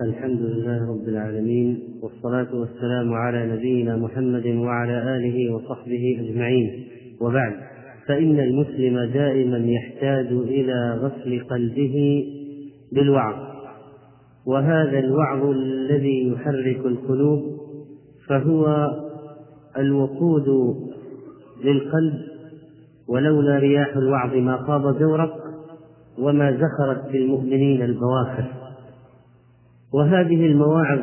الحمد لله رب العالمين والصلاة والسلام على نبينا محمد وعلى آله وصحبه أجمعين. وبعد فإن المسلم دائما يحتاج إلى غسل قلبه بالوعظ. وهذا الوعظ الذي يحرك القلوب فهو الوقود للقلب ولولا رياح الوعظ ما خاب زورق وما زخرت بالمؤمنين البواخر. وهذه المواعظ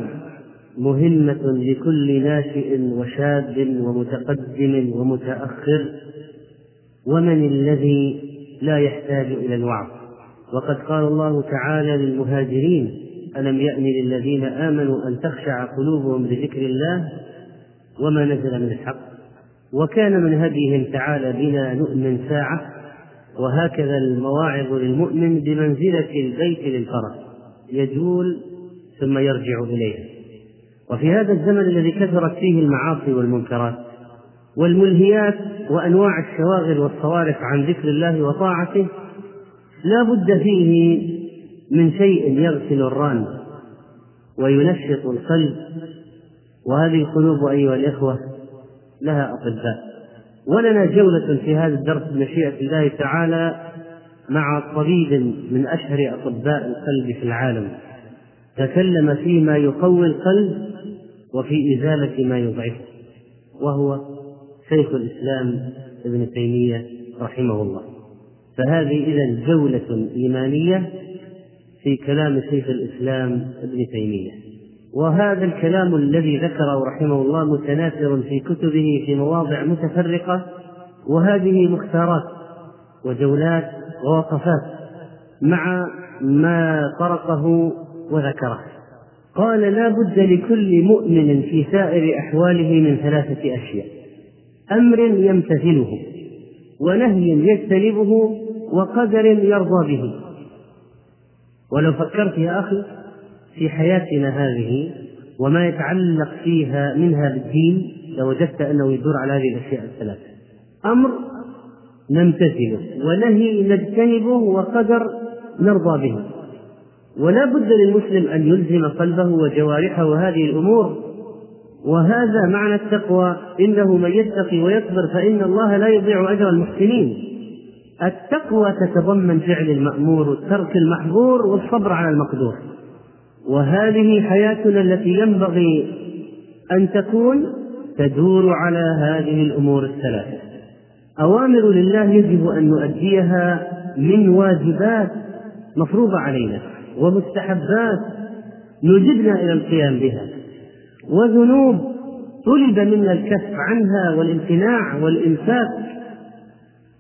مهمة لكل ناشئ وشاب ومتقدم ومتأخر ومن الذي لا يحتاج إلى الوعظ. وقد قال الله تعالى للمهاجرين ألم يأن للذين آمنوا أن تخشع قلوبهم لذكر الله وما نزل من الحق؟ وكان من هديهم تعالى بنا نؤمن ساعة وهكذا المواعظ للمؤمن بمنزلة البيت للفرس يجول ثم يرجع إليها. وفي هذا الزمن الذي كثرت فيه المعاصي والمنكرات والملهيات وأنواع الشواغل والصوارف عن ذكر الله وطاعته لا بد فيه من شيء يغسل الران وينشط القلب. وهذه القلوب أيها الإخوة لها أطباء. ولنا جولة في هذا الدرس بمشيئة الله تعالى مع طبيب من أشهر أطباء القلب في العالم. تكلم فيما يقوي القلب وفي إزالة ما يضعفه وهو شيخ الإسلام ابن تيمية رحمه الله. فهذه إذا جولة إيمانية في كلام شيخ الإسلام ابن تيمية. وهذا الكلام الذي ذكره رحمه الله متناثر في كتبه في مواضع متفرقة وهذه مختارات وجولات ووقفات مع ما طرقه وذكره. قال لا بد لكل مؤمن في سائر أحواله من ثلاثة أشياء. أمر يمتثله ونهي يجتنبه وقدر يرضى به. ولو فكرت يا أخي في حياتنا هذه وما يتعلق فيها منها بالدين لوجدت أنه يدور على هذه الأشياء الثلاثة. أمر نمتثله ونهي نجتنبه وقدر نرضى به. ولا بد للمسلم أن يلزم قلبه وجوارحه هذه الأمور. وهذا معنى التقوى إنه من يتقي ويصبر فإن الله لا يضيع أجر المحسنين. التقوى تتضمن فعل المأمور وترك المحظور والصبر على المقدور. وهذه حياتنا التي ينبغي أن تكون تدور على هذه الأمور الثلاثة. أوامر لله يجب أن نؤديها من واجبات مفروضة علينا. ومستحبات نجبنا إلى القيام بها. وذنوب طلب منا الكف عنها والامتناع والإمساك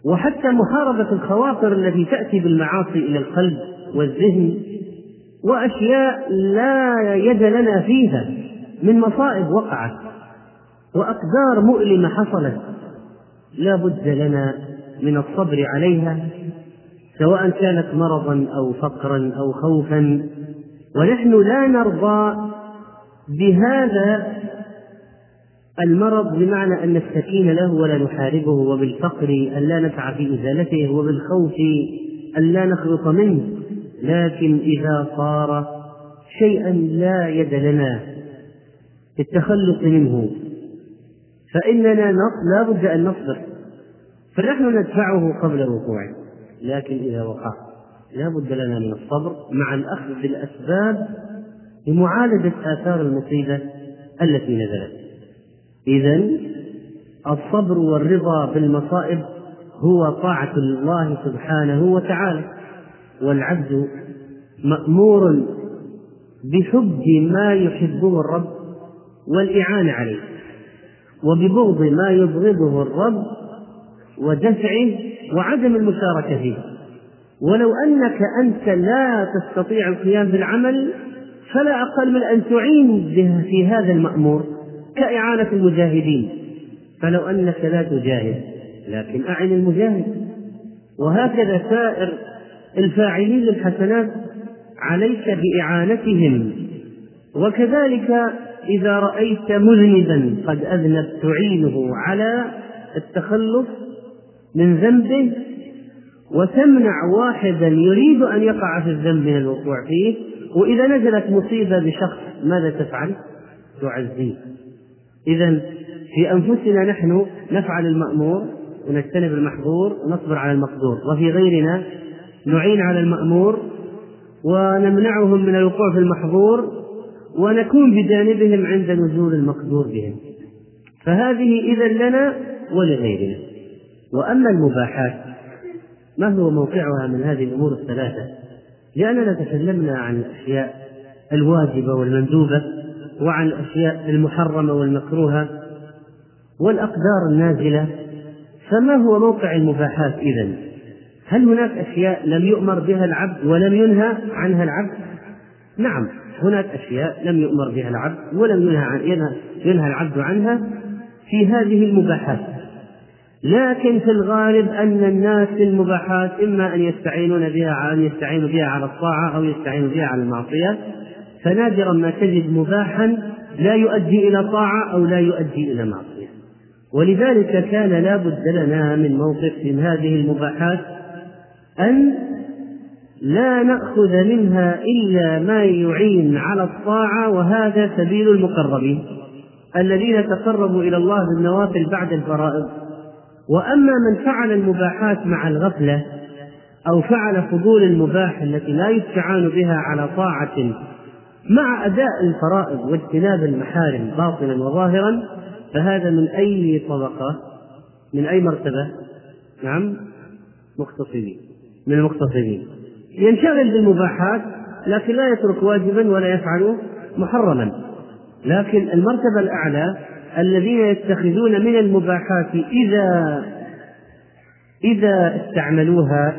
وحتى محاربة الخواطر التي تأتي بالمعاصي إلى القلب والذهن. وأشياء لا يد لنا فيها من مصائب وقعت. وأقدار مؤلمة حصلت. لا بد لنا من الصبر عليها. سواء كانت مرضا أو فقرا أو خوفا ونحن لا نرضى بهذا المرض بمعنى أن نستكين له ولا نحاربه وبالفقر أن لا نسعى في إزالته وبالخوف أن لا نخلص منه. لكن إذا صار شيئا لا يد لنا في التخلص منه فإننا لا بد أن نصبر فنحن ندفعه قبل وقوعه. لكن إذا وقع لا بد لنا من الصبر مع الأخذ بالأسباب لمعالجة آثار المصيبة التي نزلت. إذا الصبر والرضا بالمصائب هو طاعة الله سبحانه وتعالى والعبد مأمور بحب ما يحبه الرب والإعانة عليه وببغض ما يبغضه الرب ودفعه وعدم المشاركة فيه. ولو أنك أنت لا تستطيع القيام بالعمل فلا أقل من أن تعين في هذا المأمور كإعانة المجاهدين. فلو أنك لا تجاهد لكن أعن المجاهد. وهكذا سائر الفاعلين للحسنات عليك بإعانتهم. وكذلك إذا رأيت مذنبا قد أذنب تعينه على التخلص من ذنبه وتمنع واحدا يريد أن يقع في الذنب من الوقوع فيه وإذا نزلت مصيبة بشخص ماذا تفعل؟ تعزيه إذا في أنفسنا نحن نفعل المأمور ونجتنب المحظور ونصبر على المقدور وفي غيرنا نعين على المأمور ونمنعهم من الوقوع في المحظور ونكون بجانبهم عند نزول المقدور بهم. فهذه إذا لنا ولغيرنا. وأما المباحات ما هو موقعها من هذه الأمور الثلاثة لأننا تكلمنا عن الأشياء الواجبة والمندوبة وعن الأشياء المحرمة والمكروهة والأقدار النازلة فما هو موقع المباحات إذا؟ هل هناك أشياء لم يؤمر بها العبد ولم ينهى عنها العبد؟ نعم هناك أشياء لم يؤمر بها العبد ولم ينهى عن ينهى العبد عنها في هذه المباحات لكن في الغالب أن الناس في المباحات إما أن يستعينون بها أن يستعينوا بها على الطاعة أو يستعينوا بها على المعصية. فنادرا ما تجد مباحا لا يؤدي إلى طاعة أو لا يؤدي إلى معصية. ولذلك كان لا بد لنا من موقف من هذه المباحات أن لا نأخذ منها إلا ما يعين على الطاعة وهذا سبيل المقربين. الذين تقربوا إلى الله بالنوافل بعد الفرائض. وأما من فعل المباحات مع الغفلة أو فعل فضول المباح التي لا يستعان بها على طاعة مع أداء الفرائض واجتناب المحارم باطنا وظاهرا فهذا من أي طبقة؟ من أي مرتبة؟ نعم مختصرين من المختصرين ينشغل بالمباحات لكن لا يترك واجبا ولا يفعل محرما. لكن المرتبة الأعلى الذين يتخذون من المباحات إذا إذا استعملوها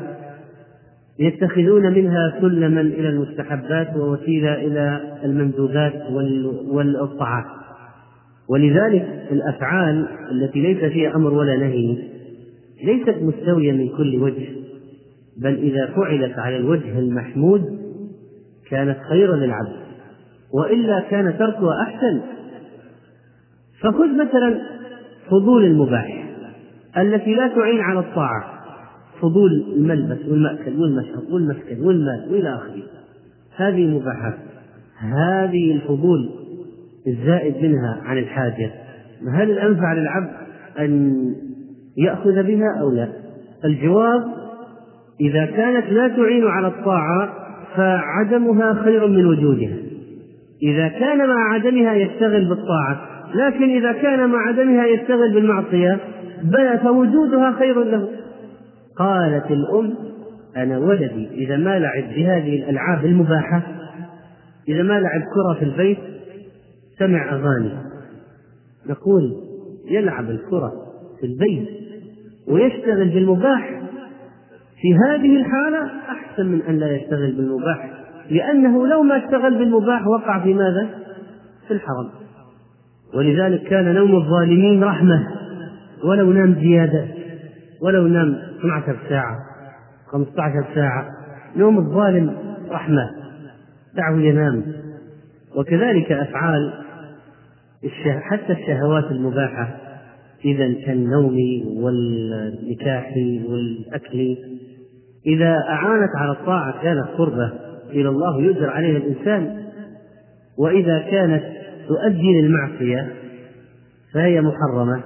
يتخذون منها سلما إلى المستحبات ووسيلة إلى المندوبات والطاعات ولذلك الأفعال التي ليس فيها أمر ولا نهي ليست مستوية من كل وجه بل إذا فعلت على الوجه المحمود كانت خيرا للعبد وإلا كان تركها أحسن. فخذ مثلا فضول المباح التي لا تعين على الطاعة. فضول الملبس والمأكل والمشرب والمسكن والمال وإلى آخره. هذه مباحات هذه الفضول الزائد منها عن الحاجة. هل الأنفع للعبد أن يأخذ بها أو لا؟ الجواب إذا كانت لا تعين على الطاعة فعدمها خير من وجودها. إذا كان مع عدمها يشتغل بالطاعة. لكن إذا كان مع عدمها يشتغل بالمعصية فوجودها خير له. قالت الأم أنا ولدي إذا ما لعب بهذه الألعاب المباحة إذا ما لعب كرة في البيت سمع أغاني. نقول يلعب الكرة في البيت ويشتغل بالمباح. في هذه الحالة أحسن من أن لا يشتغل بالمباح لأنه لو ما اشتغل بالمباح وقع في ماذا؟ في الحرام ولذلك كان نوم الظالمين رحمة ولو نام زيادة ولو نام 12 ساعة 15 ساعة نوم الظالم رحمة دعه ينام. وكذلك أفعال حتى الشهوات المباحة إذا كالنوم والنكاح والأكل. إذا أعانت على الطاعة كانت قربة إلى الله يؤجر عليها الإنسان. وإذا كانت تؤدي للمعصية فهي محرمة.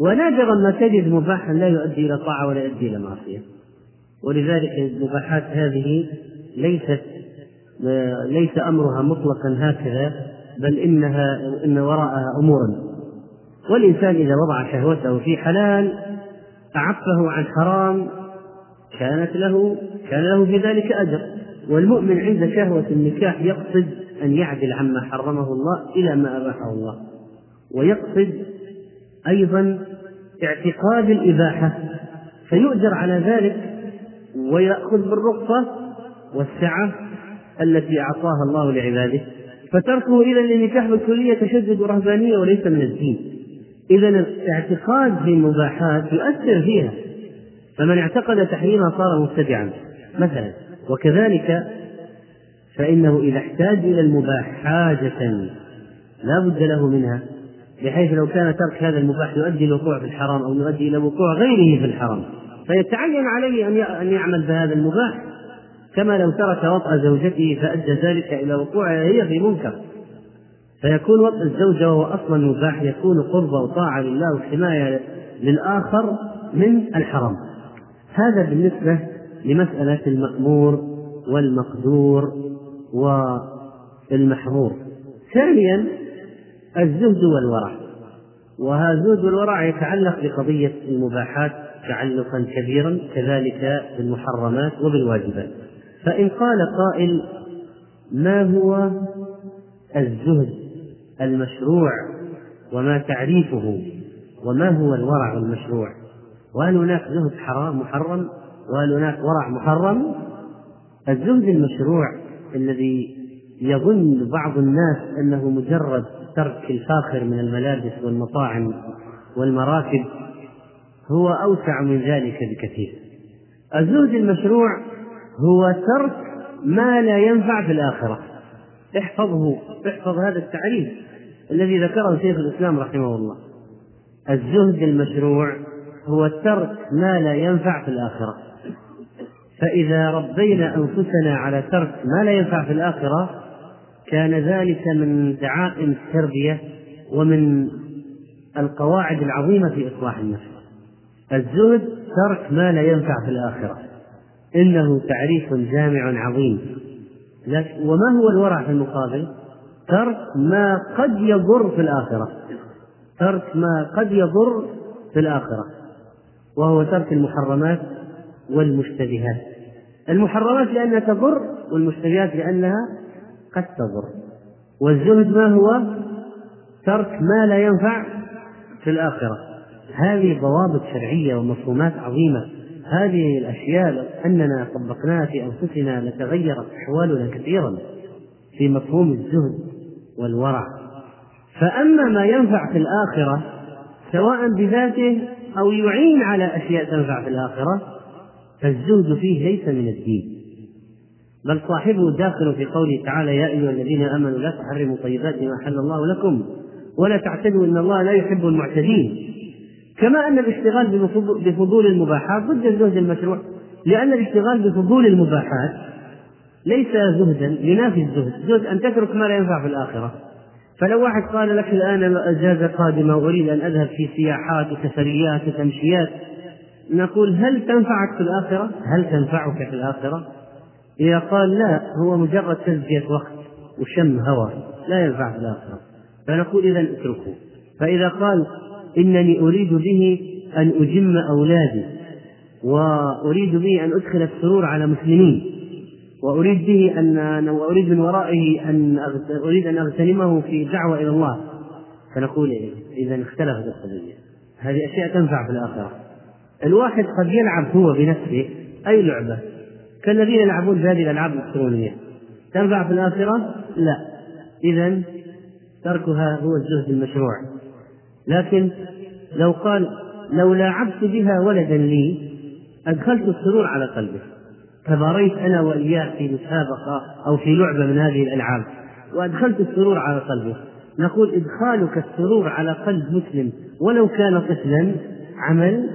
ونادرا ما تجد مباحا لا يؤدي إلى طاعة ولا يؤدي إلى معصية. ولذلك المباحات هذه ليست ليس أمرها مطلقا هكذا بل إنها إن وراءها أمورا والإنسان إذا وضع شهوته في حلال أعفه عن حرام كانت له كان له في ذلك أجر. والمؤمن عند شهوة النكاح يقصد أن يعدل عما حرمه الله إلى ما أباحه الله. ويقصد أيضا اعتقاد الإباحة فيؤجر على ذلك ويأخذ بالرخصة والسعة التي أعطاها الله لعباده. فتركه إذا للنكاح بالكلية تشدد ورهبانية وليس من الدين. إذا الاعتقاد في المباحات يؤثر فيها. فمن اعتقد تحريمها صار مبتدعا. مثلا وكذلك فإنه إذا احتاج إلى المباح حاجة لا بد له منها بحيث لو كان ترك هذا المباح يؤدي الوقوع في الحرام أو يؤدي إلى وقوع غيره في الحرام. فيتعين عليه أن يعمل بهذا المباح. كما لو ترك وطأ زوجته فأدى ذلك إلى وقوعها هي في منكر. فيكون وطأ الزوجة وهو أصلا مباح يكون قربة وطاعة لله وحماية للآخر من الحرام. هذا بالنسبة لمسألة المأمور والمقدور. والمحظور ثانيا الزهد والورع. وهذا والورع يتعلق بقضية المباحات تعلقا كبيرا كذلك بالمحرمات وبالواجبات. فإن قال قائل ما هو الزهد المشروع وما تعريفه وما هو الورع المشروع؟ وهل هناك زهد حرام محرم؟ وهل هناك ورع محرم؟ الزهد المشروع الذي يظن بعض الناس أنه مجرد ترك الفاخر من الملابس والمطاعم والمراكب هو أوسع من ذلك بكثير. الزهد المشروع هو ترك ما لا ينفع في الآخرة. احفظه احفظ هذا التعريف الذي ذكره شيخ الإسلام رحمه الله. الزهد المشروع هو ترك ما لا ينفع في الآخرة. فإذا ربينا أنفسنا على ترك ما لا ينفع في الآخرة كان ذلك من دعائم التربية ومن القواعد العظيمة في إصلاح النفس. الزهد ترك ما لا ينفع في الآخرة. إنه تعريف جامع عظيم. وما هو الورع في المقابل؟ ترك ما قد يضر في الآخرة. ترك ما قد يضر في الآخرة. وهو ترك المحرمات والمشتبهات. المحرمات لأنها تضر والمشتبهات لأنها قد تضر. والزهد ما هو؟ ترك ما لا ينفع في الآخرة. هذه ضوابط شرعية ومفهومات عظيمة. هذه الأشياء لو أننا طبقناها في أنفسنا لتغيرت أحوالنا كثيرا في مفهوم الزهد والورع. فأما ما ينفع في الآخرة سواء بذاته أو يعين على أشياء تنفع في الآخرة فالزهد فيه ليس من الدين. بل صاحبه داخل في قوله تعالى يا أيها الذين آمنوا لا تحرموا طيبات ما أحل الله لكم ولا تعتدوا إن الله لا يحب المعتدين. كما أن الاشتغال بفضول المباحات ضد الزهد المشروع لأن الاشتغال بفضول المباحات ليس زهدا ينافي الزهد. زهد أن تترك ما لا ينفع في الآخرة. فلو واحد قال لك الآن أجازة قادمة وأريد أن أذهب في سياحات وسفريات وتمشيات. نقول هل تنفعك في الآخرة؟ هل تنفعك في الآخرة؟ إذا قال لا هو مجرد تزكية وقت وشم هوى لا ينفع في الآخرة فنقول إذا اتركه فإذا قال إنني أريد به أن أجم أولادي وأريد به أن أدخل السرور على مسلمين وأريد به أن وأريد من ورائه أن أريد أن أغتنمه في دعوة إلى الله فنقول؟ إذا اختلفت القضية هذه أشياء تنفع في الآخرة الواحد قد يلعب هو بنفسه. أي لعبة؟ كالذين يلعبون بهذه الألعاب الإلكترونية. تنفع في الآخرة؟ لا. إذا تركها هو الزهد المشروع. لكن لو قال لو لاعبت بها ولدا لي أدخلت السرور على قلبه تباريت أنا وإياه في مسابقة أو في لعبة من هذه الألعاب وأدخلت السرور على قلبه نقول إدخالك السرور على قلب مسلم ولو كان طفلا عمل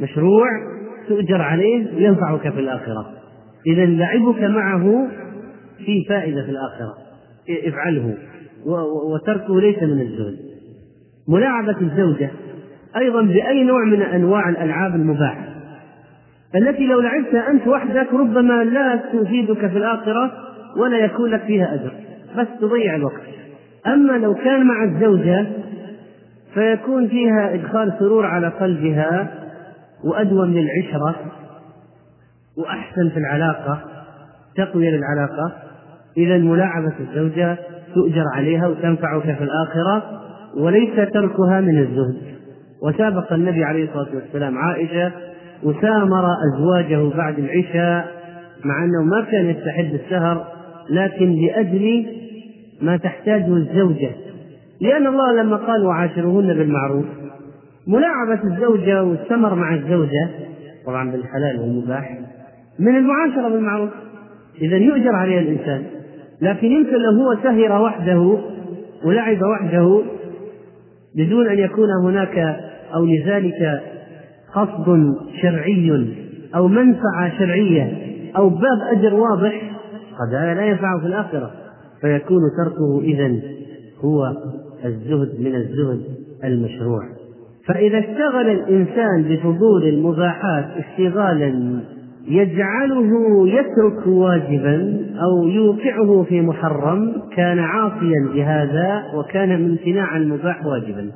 مشروع تؤجر عليه ينفعك في الآخرة. إذا لعبك معه في فائدة في الآخرة. افعله. وتركه ليس من الزهد ملاعبة الزوجة أيضا بأي نوع من أنواع الألعاب المباحة التي لو لعبتها أنت وحدك ربما لا تفيدك في الآخرة ولا يكون لك فيها أجر. بس تضيع الوقت. أما لو كان مع الزوجة فيكون فيها إدخال سرور على قلبها وأدوم للعشرة وأحسن في العلاقة تقوية للعلاقة. إذا ملاعبة الزوجة تؤجر عليها وتنفعك في الآخرة وليس تركها من الزهد وسابق النبي عليه الصلاة والسلام عائشة وسامر أزواجه بعد العشاء مع أنه ما كان يستحب السهر لكن لأجل ما تحتاجه الزوجة. لأن الله لما قال وعاشرهن بالمعروف ملاعبة الزوجة والسمر مع الزوجة طبعا بالحلال والمباح من المعاشرة بالمعروف. إذا يؤجر عليها الإنسان. لكن يمكن لو هو سهر وحده ولعب وحده بدون أن يكون هناك أو لذلك قصد شرعي أو منفعة شرعية أو باب أجر واضح قد لا ينفعه في الآخرة. فيكون تركه إذا هو الزهد من الزهد المشروع. فإذا اشتغل الإنسان بفضول المباحات اشتغالا يجعله يترك واجبا أو يوقعه في محرم كان عاصيا بهذا وكان امتناع المباح واجبا.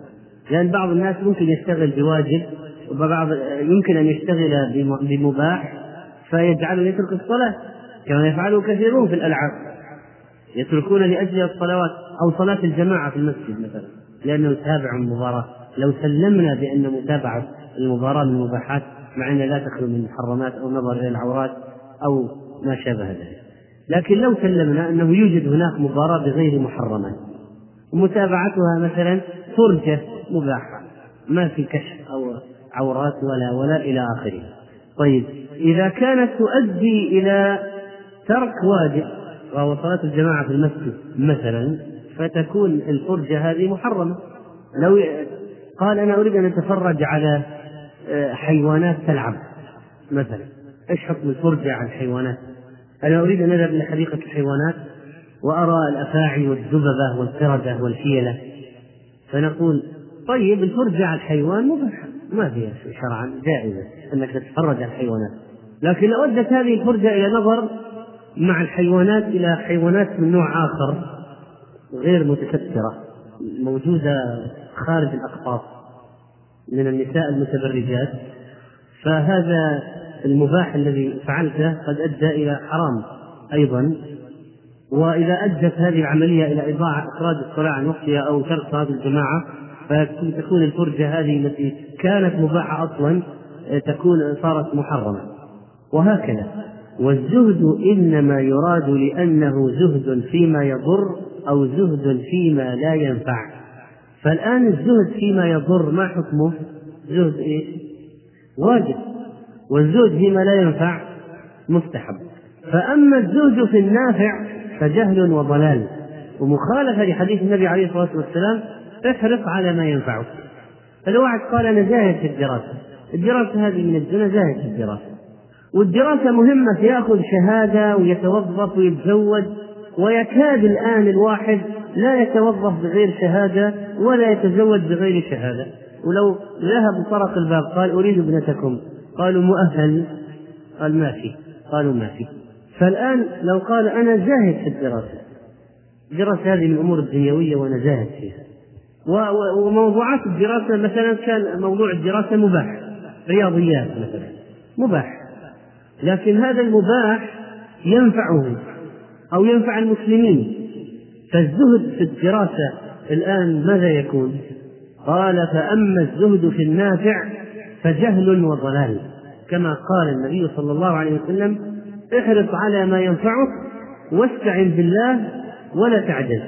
لأن بعض الناس ممكن يشتغل بواجب وبعض يمكن أن يشتغل بمباح فيجعله يترك الصلاة كما يفعله كثيرون في الألعاب. يتركون لأجل الصلوات أو صلاة الجماعة في المسجد مثلا لأنه يتابع المباراة لو سلمنا بأن متابعة المباراة من المباحات مع أنها لا تخلو من محرمات أو نظر إلى العورات أو ما شابه ذلك. لكن لو سلمنا أنه يوجد هناك مباراة بغير محرمات ومتابعتها مثلا فرجة مباحة ما في كشف أو عورات ولا ولا إلى آخره. طيب إذا كانت تؤدي إلى ترك واجب وهو صلاة الجماعة في المسجد مثلا فتكون الفرجة هذه محرمة. لو قال أنا أريد أن أتفرج على آه، حيوانات تلعب. مثلا إيش حكم الفرجة على الحيوانات؟ أنا أريد أن أذهب إلى حديقة الحيوانات وأرى الأفاعي والذببة والقردة والفيلة فنقول طيب الفرجة على الحيوان مباحة ما فيها شرعا جائزة أنك تتفرج على الحيوانات. لكن لو أدت هذه الفرجة إلى نظر مع الحيوانات إلى حيوانات من نوع آخر غير متسترة موجودة خارج الأقفاص من النساء المتبرجات فهذا المباح الذي فعلته قد أدى إلى حرام أيضا وإذا أدت هذه العملية إلى إضاعة إخراج الصلاة عن وقتها أو ترك صلاة الجماعة فتكون الفرجة هذه التي كانت مباحة أصلا تكون صارت محرمة. وهكذا. والزهد إنما يراد لأنه زهد فيما يضر أو زهد فيما لا ينفع. فالآن الزهد فيما يضر ما حكمه؟ زهد إيش؟ واجب. والزهد فيما لا ينفع مستحب. فأما الزهد في النافع فجهل وضلال. ومخالفة لحديث النبي عليه الصلاة والسلام احرص على ما ينفعك. فالواحد قال أنا زاهد في الدراسة. الدراسة هذه من الدنيا زاهد في الدراسة. والدراسة مهمة يأخذ شهادة ويتوظف ويتزوج. ويكاد الآن الواحد لا يتوظف بغير شهادة ولا يتزوج بغير شهادة. ولو ذهب طرق الباب قال أريد ابنتكم. قالوا مؤهل قال ما في. قالوا ما في. فالآن لو قال أنا زاهد في الدراسة. الدراسة هذه من الأمور الدنيوية وأنا زاهد فيها. وموضوعات الدراسة مثلا كان موضوع الدراسة مباح. رياضيات مثلا. مباح. لكن هذا المباح ينفعه أو ينفع المسلمين. فالزهد في الدراسة الآن ماذا يكون؟ قال فأما الزهد في النافع فجهل وضلال. كما قال النبي صلى الله عليه وسلم احرص على ما ينفعك واستعن بالله ولا تعجز.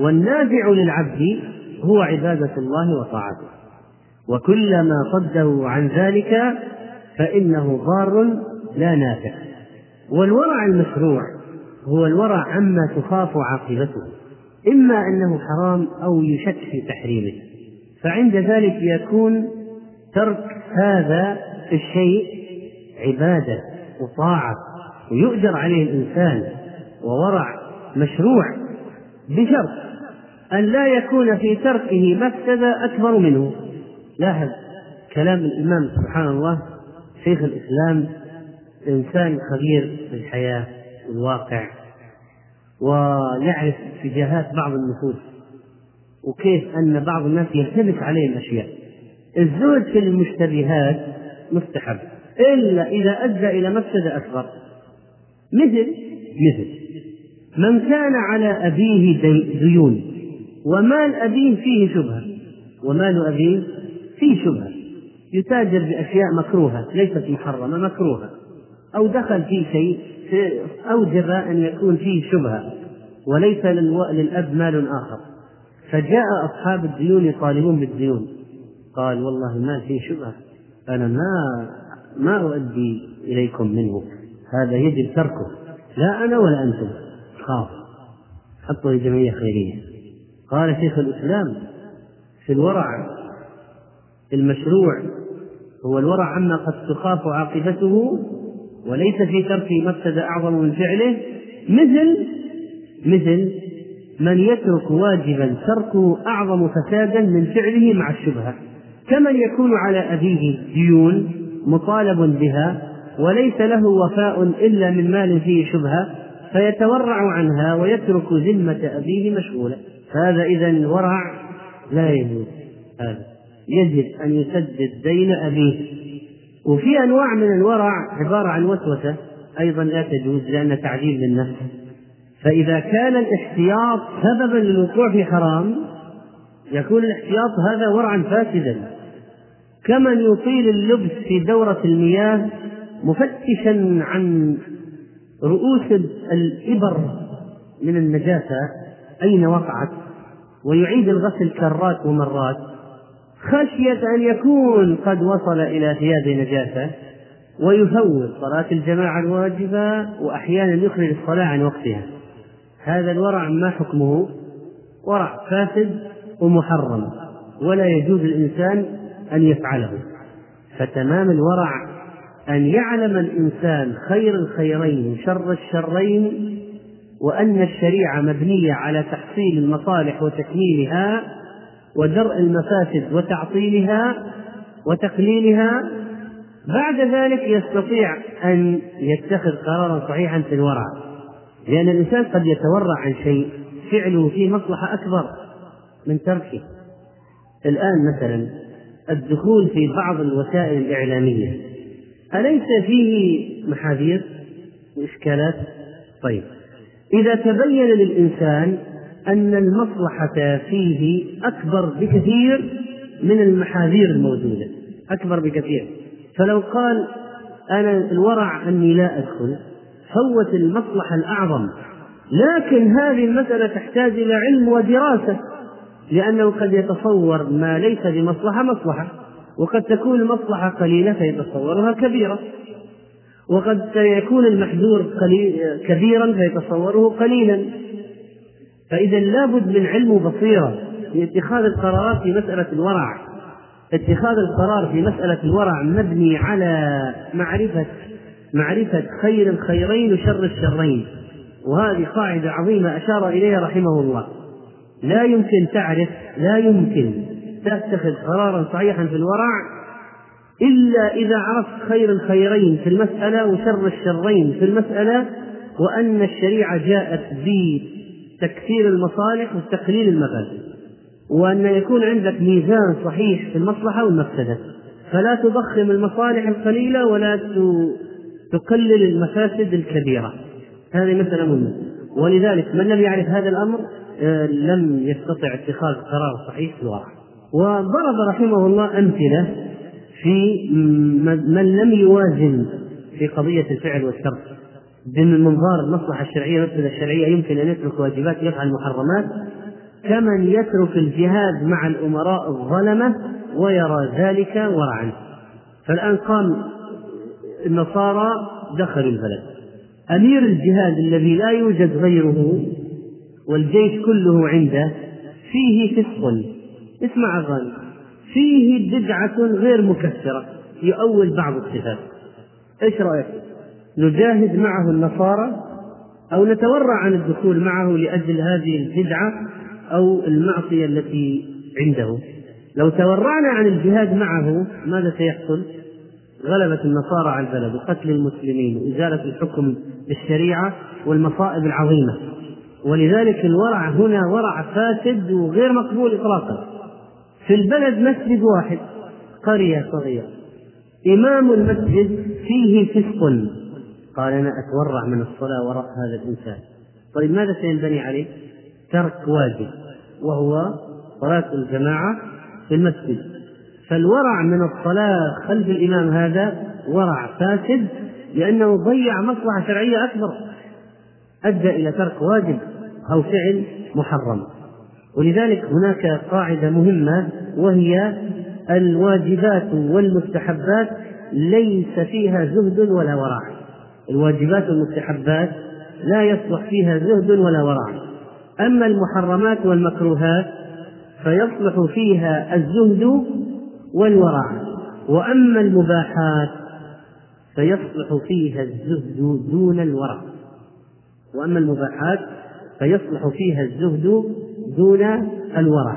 والنافع للعبد هو عبادة الله وطاعته. وكلما صده عن ذلك فإنه ضار لا نافع. والورع المشروع هو الورع عما تخاف عاقبته إما أنه حرام أو يشك في تحريمه. فعند ذلك يكون ترك هذا الشيء عبادة وطاعة ويؤجر عليه الإنسان وورع مشروع بشرط أن لا يكون في تركه مفسدة أكبر منه. لاحظ كلام الإمام سبحان الله شيخ الإسلام إنسان خبير بالحياة والواقع ويعرف اتجاهات بعض النفوس وكيف أن بعض الناس يلتبس عليه الأشياء الزهد في المشتبهات مستحب إلا إذا أدى إلى مفسدة أكبر. مثل مثل من كان على أبيه ديون ومال أبيه فيه شبهة ومال أبيه فيه شبهة. يتاجر بأشياء مكروهة ليست محرمة مكروهة أو دخل في شيء أوجب أن يكون فيه شبهة وليس للأب مال آخر. فجاء أصحاب الديون يطالبون بالديون. قال والله ما فيه شبهة. أنا ما ما أؤدي إليكم منه. هذا يجب تركه. لا أنا ولا أنتم. خاف. حطوا جمعية خيرية. قال شيخ الإسلام في الورع المشروع هو الورع عما قد تخاف عاقبته وليس في ترك مفسدة أعظم من فعله مثل مثل من يترك واجبا تركه أعظم فسادا من فعله مع الشبهة. كمن يكون على أبيه ديون مطالب بها وليس له وفاء إلا من مال فيه شبهة فيتورع عنها ويترك ذمة أبيه مشغولة. فهذا إذا ورع لا يجوز. هذا. يجب أن يسدد دين أبيه. وفي أنواع من الورع عبارة عن وسوسة أيضا لا تجوز لأن تعذيب للنفس. فإذا كان الاحتياط سببا للوقوع في حرام يكون الاحتياط هذا ورعا فاسدا. كمن يطيل اللبس في دورة المياه مفتشا عن رؤوس الإبر من النجاسة أين وقعت؟ ويعيد الغسل كرات ومرات. خشية أن يكون قد وصل إلى ثياب نجاسة ويفوت صلاة الجماعة الواجبة وأحيانا يخرج الصلاة عن وقتها. هذا الورع ما حكمه؟ ورع فاسد ومحرم ولا يجوز الإنسان أن يفعله. فتمام الورع أن يعلم الإنسان خير الخيرين وشر الشرين وأن الشريعة مبنية على تحصيل المصالح وتكميلها ودرء المفاسد وتعطيلها وتقليلها بعد ذلك يستطيع أن يتخذ قرارا صحيحا في الورع لأن الإنسان قد يتورع عن شيء فعله فيه مصلحة أكبر من تركه الآن مثلا الدخول في بعض الوسائل الإعلامية أليس فيه محاذير وإشكالات؟ طيب إذا تبين للإنسان أن المصلحة فيه أكبر بكثير من المحاذير الموجودة. أكبر بكثير. فلو قال أنا الورع أني لا أدخل فوت المصلحة الأعظم. لكن هذه المسألة تحتاج إلى علم ودراسة لأنه قد يتصور ما ليس بمصلحة مصلحة وقد تكون المصلحة قليلة فيتصورها كبيرة وقد يكون المحذور كبيرا فيتصوره قليلا. فإذا لابد من علم وبصيرة في اتخاذ القرارات في مسألة الورع. اتخاذ القرار في مسألة الورع مبني على معرفة معرفة خير الخيرين وشر الشرين. وهذه قاعدة عظيمة أشار إليها رحمه الله. لا يمكن تعرف لا يمكن تتخذ قرارا صحيحا في الورع إلا إذا عرفت خير الخيرين في المسألة وشر الشرين في المسألة وأن الشريعة جاءت بتكثير المصالح وتقليل المفاسد وأن يكون عندك ميزان صحيح في المصلحة والمفسدة. فلا تضخم المصالح القليلة ولا تقلل المفاسد الكبيرة. هذه مسألة مهمة. ولذلك من لم يعرف هذا الأمر آه، لم يستطع اتخاذ قرار صحيح في الواقع وضرب رحمه الله أمثلة في من لم يوازن في قضية الفعل والترك من منظار المصلحة الشرعية المسألة الشرعية يمكن أن يترك واجبات يفعل محرمات كمن يترك الجهاد مع الأمراء الظلمة ويرى ذلك ورعا. فالآن قام النصارى دخلوا البلد. أمير الجهاد الذي لا يوجد غيره والجيش كله عنده فيه فسق. اسمع أغاني. فيه بدعة غير مكسرة يؤول بعض الصفات. إيش رأيك؟ نجاهد معه النصارى أو نتورع عن الدخول معه لأجل هذه البدعة أو المعصية التي عنده. لو تورعنا عن الجهاد معه ماذا سيحصل؟ غلبة النصارى على البلد وقتل المسلمين وإزالة الحكم بالشريعة والمصائب العظيمة. ولذلك الورع هنا ورع فاسد وغير مقبول إطلاقا. في البلد مسجد واحد قرية صغيرة. إمام المسجد فيه فسق. قال أنا أتورع من الصلاة وراء هذا الإنسان. طيب ماذا سينبني عليه؟ ترك واجب وهو صلاة الجماعة في المسجد. فالورع من الصلاة خلف الإمام هذا ورع فاسد لأنه ضيع مصلحة شرعية أكبر. أدى إلى ترك واجب أو فعل محرم. ولذلك هناك قاعدة مهمة وهي الواجبات والمستحبات ليس فيها زهد ولا ورع. الواجبات والمستحبات لا يصلح فيها زهد ولا ورع. أما المحرمات والمكروهات فيصلح فيها الزهد والورع. وأما المباحات فيصلح فيها الزهد دون الورع. وأما المباحات فيصلح فيها الزهد دون الورع.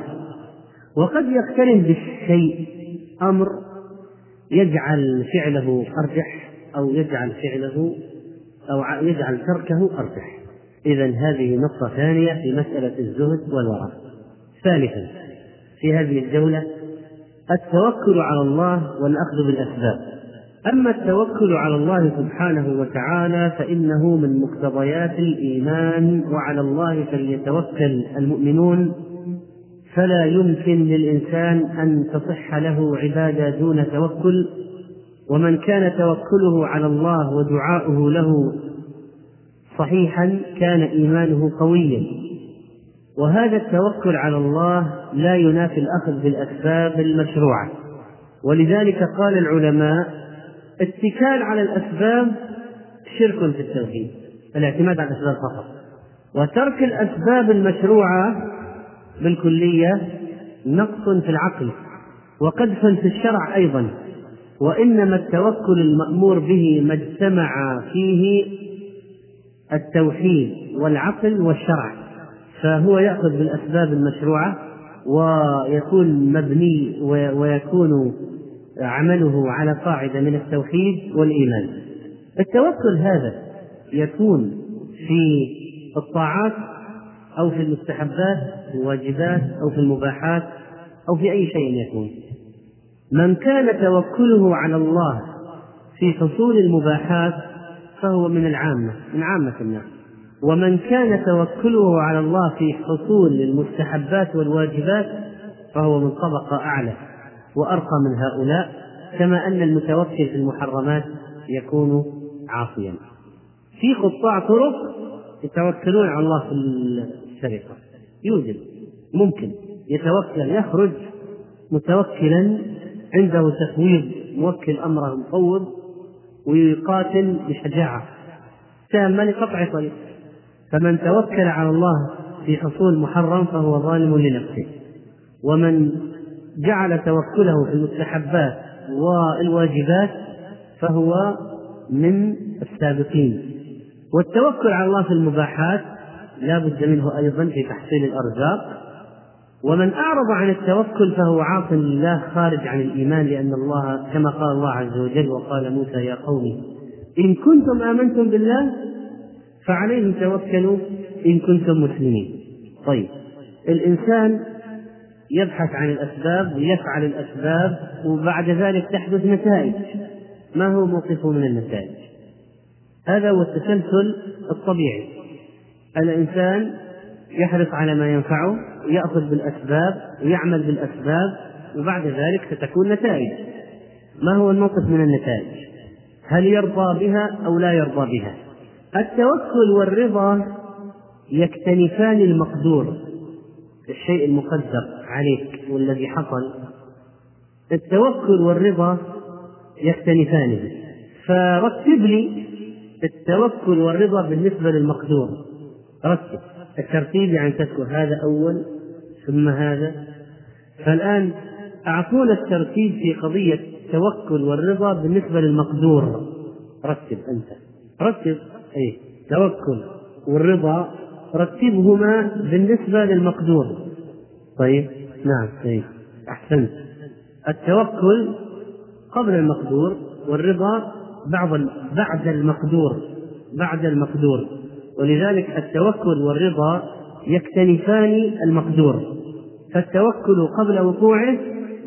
وقد يقترن بالشيء أمر يجعل فعله أرجح. أو يجعل فعله أو يجعل تركه أرجح إذا هذه نقطة ثانية في مسألة الزهد والورع. ثالثا في هذه الجولة التوكل على الله والأخذ بالأسباب. أما التوكل على الله سبحانه وتعالى فإنه من مقتضيات الإيمان وعلى الله فليتوكل المؤمنون. فلا يمكن للإنسان أن تصح له عبادة دون توكل. ومن كان توكله على الله ودعاؤه له صحيحا كان إيمانه قويا. وهذا التوكل على الله لا ينافي الأخذ بالأسباب المشروعة. ولذلك قال العلماء اتكال على الأسباب شرك في التوحيد الاعتماد على الأسباب فقط. وترك الأسباب المشروعة بالكلية نقص في العقل وقدح في الشرع أيضا. وإنما التوكل المأمور به ما اجتمع فيه التوحيد والعقل والشرع فهو يأخذ بالأسباب المشروعة ويكون مبني ويكون عمله على قاعدة من التوحيد والإيمان. التوكل هذا يكون في الطاعات أو في المستحبات الواجبات أو في المباحات أو في أي شيء يكون. من كان توكله على الله في حصول المباحات فهو من العامة من عامة الناس. ومن كان توكله على الله في حصول المستحبات والواجبات فهو من طبقة أعلى وأرقى من هؤلاء كما أن المتوكل في المحرمات يكون عاصيا. في قطاع طرق يتوكلون على الله في السرقة. يوجد ممكن. يتوكل يخرج متوكلا عنده تفويض موكل أمره مفوض ويقاتل بشجاعة. تامة لقطع طريق. فمن توكل على الله في حصول محرم فهو ظالم لنفسه. ومن جعل توكله في المستحبات والواجبات فهو من السابقين. والتوكل على الله في المباحات لا بد منه أيضا في تحصيل الأرزاق. ومن أعرض عن التوكل فهو عاص لله خارج عن الإيمان لأن الله كما قال الله عز وجل وقال موسى يا قوم إن كنتم آمنتم بالله فعليه توكلوا إن كنتم مسلمين. طيب الإنسان يبحث عن الأسباب ويفعل الأسباب وبعد ذلك تحدث نتائج. ما هو موقفه من النتائج؟ هذا هو التسلسل الطبيعي. الإنسان يحرص على ما ينفعه ويأخذ بالأسباب ويعمل بالأسباب وبعد ذلك ستكون نتائج. ما هو الموقف من النتائج؟ هل يرضى بها أو لا يرضى بها؟ التوكل والرضا يكتنفان المقدور. الشيء المقدر عليك والذي حصل. التوكل والرضا يختلفان فرتب لي التوكل والرضا بالنسبة للمقدور. رتب. الترتيب يعني تذكر هذا أول ثم هذا. فالآن أعطونا الترتيب في قضية التوكل والرضا بالنسبة للمقدور. رتب أنت. رتب؟ أي توكل والرضا رتبهما بالنسبة للمقدور. طيب؟ نعم طيب أحسنت. التوكل قبل المقدور والرضا بعض بعد المقدور. بعد المقدور. ولذلك التوكل والرضا يكتنفان المقدور. فالتوكل قبل وقوعه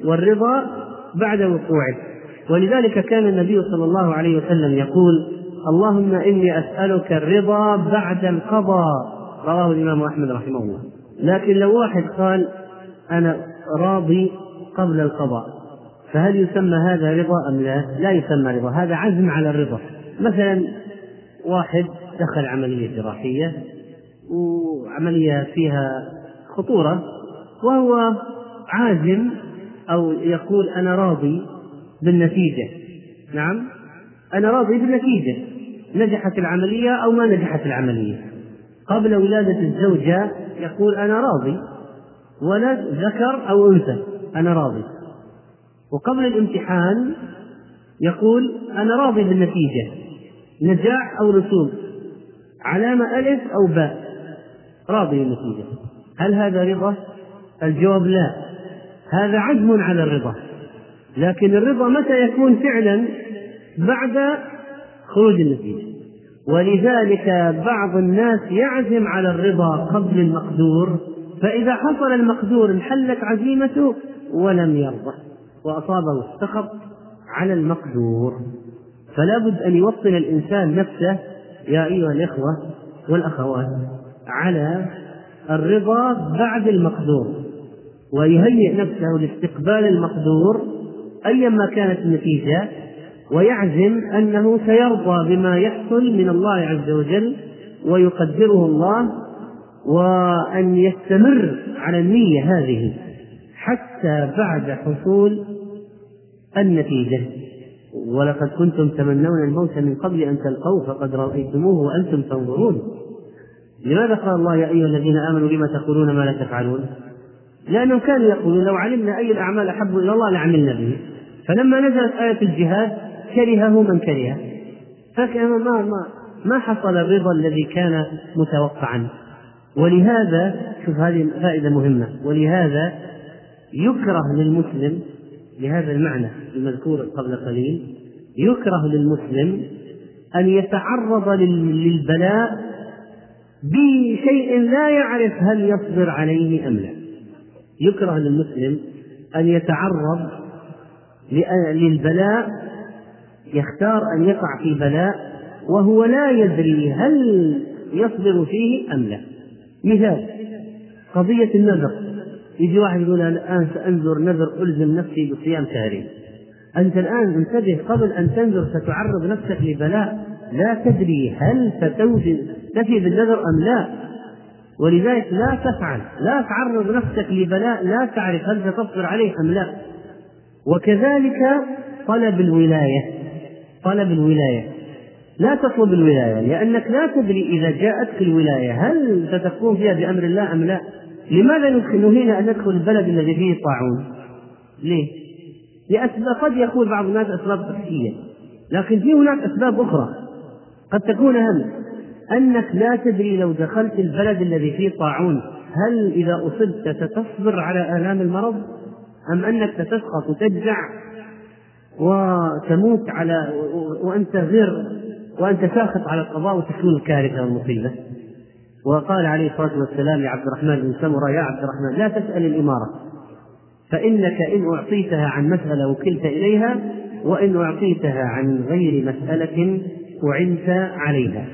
والرضا بعد وقوعه. ولذلك كان النبي صلى الله عليه وسلم يقول اللهم إني أسألك الرضا بعد القضاء. رواه الإمام أحمد رحمه الله. لكن لو واحد قال أنا راضي قبل القضاء فهل يسمى هذا رضا أم لا؟ لا يسمى رضا، هذا عزم على الرضا. مثلا واحد دخل عملية جراحية وعملية فيها خطورة وهو عازم أو يقول أنا راضي بالنتيجة. نعم؟ أنا راضي بالنتيجة. نجحت العملية أو ما نجحت العملية. قبل ولادة الزوجة يقول أنا راضي ولد ذكر أو أنثى أنا راضي وقبل الامتحان يقول أنا راضي بالنتيجة نجاح أو رسوب علامة ألف أو باء. راضي بالنتيجة هل هذا رضا؟ الجواب لا. هذا عزم على الرضا. لكن الرضا متى يكون فعلا؟ بعد خروج النتيجة ولذلك بعض الناس يعزم على الرضا قبل المقدور. فإذا حصل المقدور انحلت عزيمته ولم يرضى. وأصابه السخط على المقدور. فلا بد أن يوطن الإنسان نفسه يا أيها الإخوة والأخوات على الرضا بعد المقدور ويهيئ نفسه لاستقبال المقدور أيما كانت النتيجة ويعزم أنه سيرضى بما يحصل من الله عز وجل ويقدره الله وأن يستمر على النية هذه حتى بعد حصول النتيجة. ولقد كنتم تمنون الموت من قبل أن تلقوه فقد رأيتموه وأنتم تنظرون. لماذا قال الله يا أيها الذين آمنوا لما تقولون ما لا تفعلون؟ لأنهم كانوا يقولون لو علمنا أي الأعمال أحب إلى الله لعملنا به. فلما نزلت آية الجهاد كرهه من كرهه. فكان ما ما ما حصل الرضا الذي كان متوقعا. ولهذا شوف هذه فائدة مهمة. ولهذا يكره للمسلم لهذا المعنى المذكور قبل قليل يكره للمسلم أن يتعرض للبلاء بشيء لا يعرف هل يصبر عليه أم لا. يكره للمسلم أن يتعرض للبلاء يختار أن يقع في بلاء وهو لا يدري هل يصبر فيه أم لا. مثال قضية النذر. يجي واحد يقول الآن سأنذر نذر ألزم نفسي بصيام شهرين. أنت الآن انتبه قبل أن تنذر ستعرض نفسك لبلاء. لا تدري هل ستفي بالنذر أم لا. ولذلك لا تفعل. لا تعرض نفسك لبلاء. لا تعرف هل ستصبر عليه أم لا. وكذلك طلب الولاية. طلب الولاية. لا تطلب الولاية لأنك لا تدري إذا جاءتك الولاية هل ستقوم فيها بأمر الله أم لا. لماذا نهينا أن ندخل البلد الذي فيه طاعون؟ ليه؟ لأسباب قد يقول بعض الناس أسباب صحية لكن في هناك أسباب أخرى. قد تكون أهم أنك لا تدري لو دخلت البلد الذي فيه طاعون هل إذا أصبت ستصبر على آلام المرض؟ أم أنك ستسقط وتجزع وتموت على وأنت غير وأنت ساخط على القضاء وتكون الكارثة والمصيبة وقال عليه الصلاة والسلام لعبد الرحمن بن سمرة يا عبد الرحمن لا تسأل الإمارة فإنك إن أعطيتها عن مسألة وكلت إليها وإن أعطيتها عن غير مسألة أعنت عليها.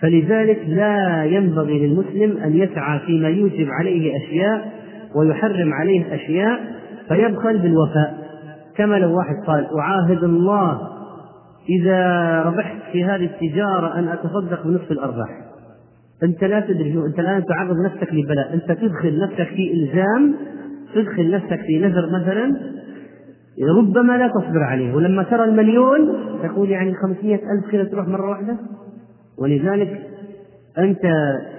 فلذلك لا ينبغي للمسلم أن يسعى فيما يوجب عليه أشياء ويحرم عليه أشياء فيبخل بالوفاء. كما لو واحد قال أعاهد الله إذا ربحت في هذه التجارة أن أتصدق بنصف الأرباح. أنت لا تدري أنت الآن تعرض نفسك لبلاء. أنت تدخل نفسك في إلزام تدخل نفسك في نذر مثلا ربما لا تصبر عليه. ولما ترى المليون تقول يعني خمسمائة ألف كذا تروح مرة واحدة. ولذلك أنت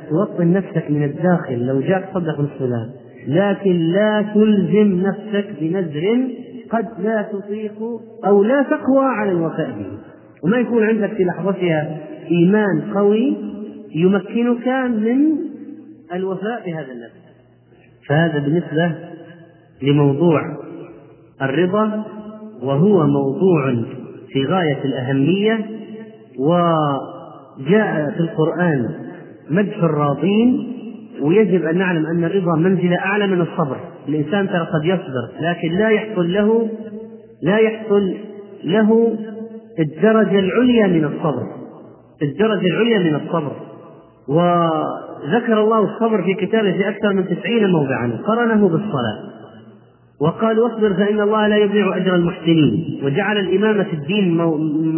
توطن نفسك من الداخل لو جاءك صدق نصف لكن لا تلزم نفسك بنذر قد لا تطيق أو لا تقوى على الوفاء به. وما يكون عندك في لحظتها إيمان قوي يمكنك من الوفاء بهذا النفس. فهذا بالنسبة لموضوع الرضا وهو موضوع في غاية الأهمية وجاء في القرآن مدح الراضين ويجب أن نعلم أن الرضا منزلة أعلى من الصبر. الإنسان ترى قد يصبر لكن لا يحصل له لا يحصل له الدرجة العليا من الصبر. الدرجة العليا من الصبر. وذكر الله الصبر في كتابه في أكثر من تسعين موضعا قرنه بالصلاة. وقال واصبر فإن الله لا يضيع أجر المحسنين. وجعل الإمامة في الدين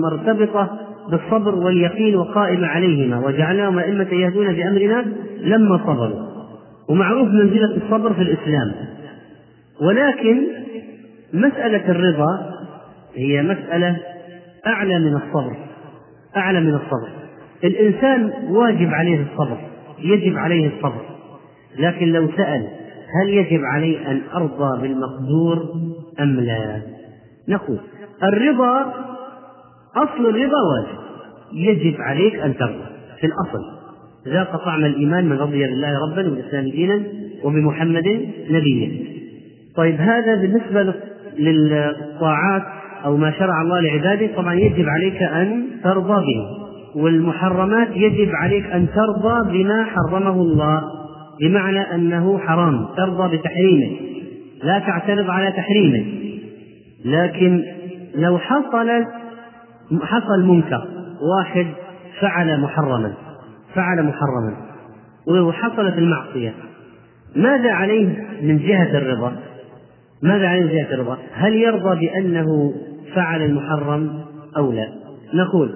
مرتبطة بالصبر واليقين وقائمة عليهما. وجعلناهم أئمة يهدون بأمرنا لما صبروا. ومعروف منزلة الصبر في الإسلام. ولكن مسألة الرضا هي مسألة أعلى من الصبر أعلى من الصبر. الإنسان واجب عليه الصبر يجب عليه الصبر. لكن لو سأل هل يجب علي أن أرضى بالمقدور أم لا؟ نقول الرضا أصل الرضا واجب. يجب عليك أن ترضى في الأصل. ذاق طعم الإيمان من رضي بالله ربا وبالإسلام دينا وبمحمد نبيا. طيب هذا بالنسبة للطاعات أو ما شرع الله لعباده طبعا يجب عليك أن ترضى به. والمحرمات يجب عليك أن ترضى بما حرمه الله بمعنى أنه حرام ترضى بتحريمه لا تعترض على تحريمه. لكن لو حصل حصل منكر واحد فعل محرما فعل محرما وحصلت المعصية ماذا عليه من جهة الرضا؟ ماذا عليه من جهة الرضا؟ هل يرضى بأنه فعل المحرم أو لا؟ نقول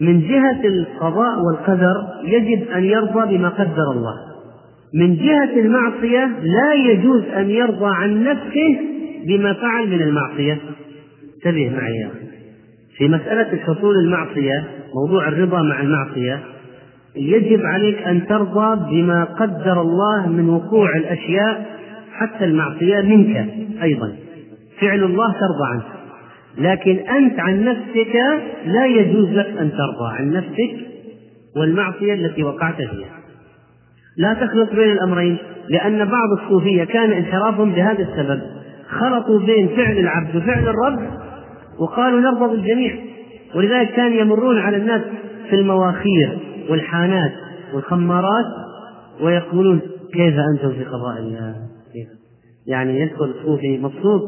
من جهة القضاء والقدر يجب أن يرضى بما قدر الله. من جهة المعصية لا يجوز أن يرضى عن نفسه بما فعل من المعصية. انتبه معي يا أخي. في مسألة حصول المعصية موضوع الرضا مع المعصية يجب عليك أن ترضى بما قدر الله من وقوع الأشياء حتى المعصية منك أيضا. فعل الله ترضى عنه لكن أنت عن نفسك لا يجوز لك أن ترضى عن نفسك والمعصية التي وقعت فيها. لا تخلط بين الأمرين لأن بعض الصوفية كان انحرافهم بهذا السبب. خلطوا بين فعل العبد وفعل الرب وقالوا نرضى بالجميع. ولذلك كانوا يمرون على الناس في المواخير والحانات والخمارات ويقولون كيف أنتم في قضاء الله؟ يعني يدخل الصوفي مبسوط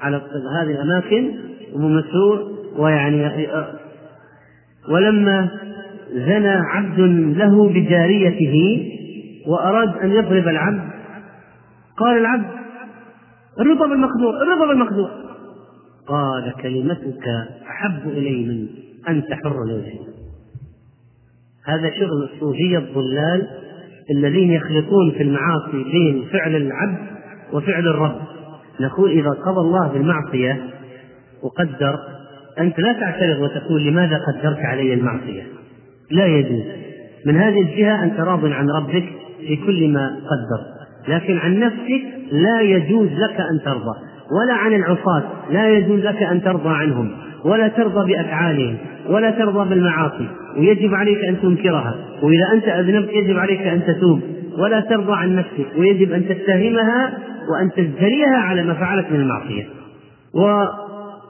على هذه الأماكن ومسرور ويعني ولما زنى عبد له بجاريته وأراد أن يضرب العبد قال العبد الرضا بالمقدور الرضا بالمقدور قال كلمتك أحب إلي من أن تحر لوجهي هذا شغل الصوفية الضلال الذين يخلطون في المعاصي بين فعل العبد وفعل الرب. نقول إذا قضى الله بالمعصية وقدر أنت لا تعترض وتقول لماذا قدرت علي المعصية؟ لا يجوز. من هذه الجهة أنت راض عن ربك في كل ما قدر لكن عن نفسك لا يجوز لك أن ترضى ولا عن العصاة لا يجوز لك أن ترضى عنهم ولا ترضى بأفعالهم ولا ترضى بالمعاصي ويجب عليك أن تنكرها وإذا أنت أذنبت يجب عليك أن تتوب ولا ترضى عن نفسك ويجب أن تتهمها وأن تزدريها على ما فعلت من المعصية.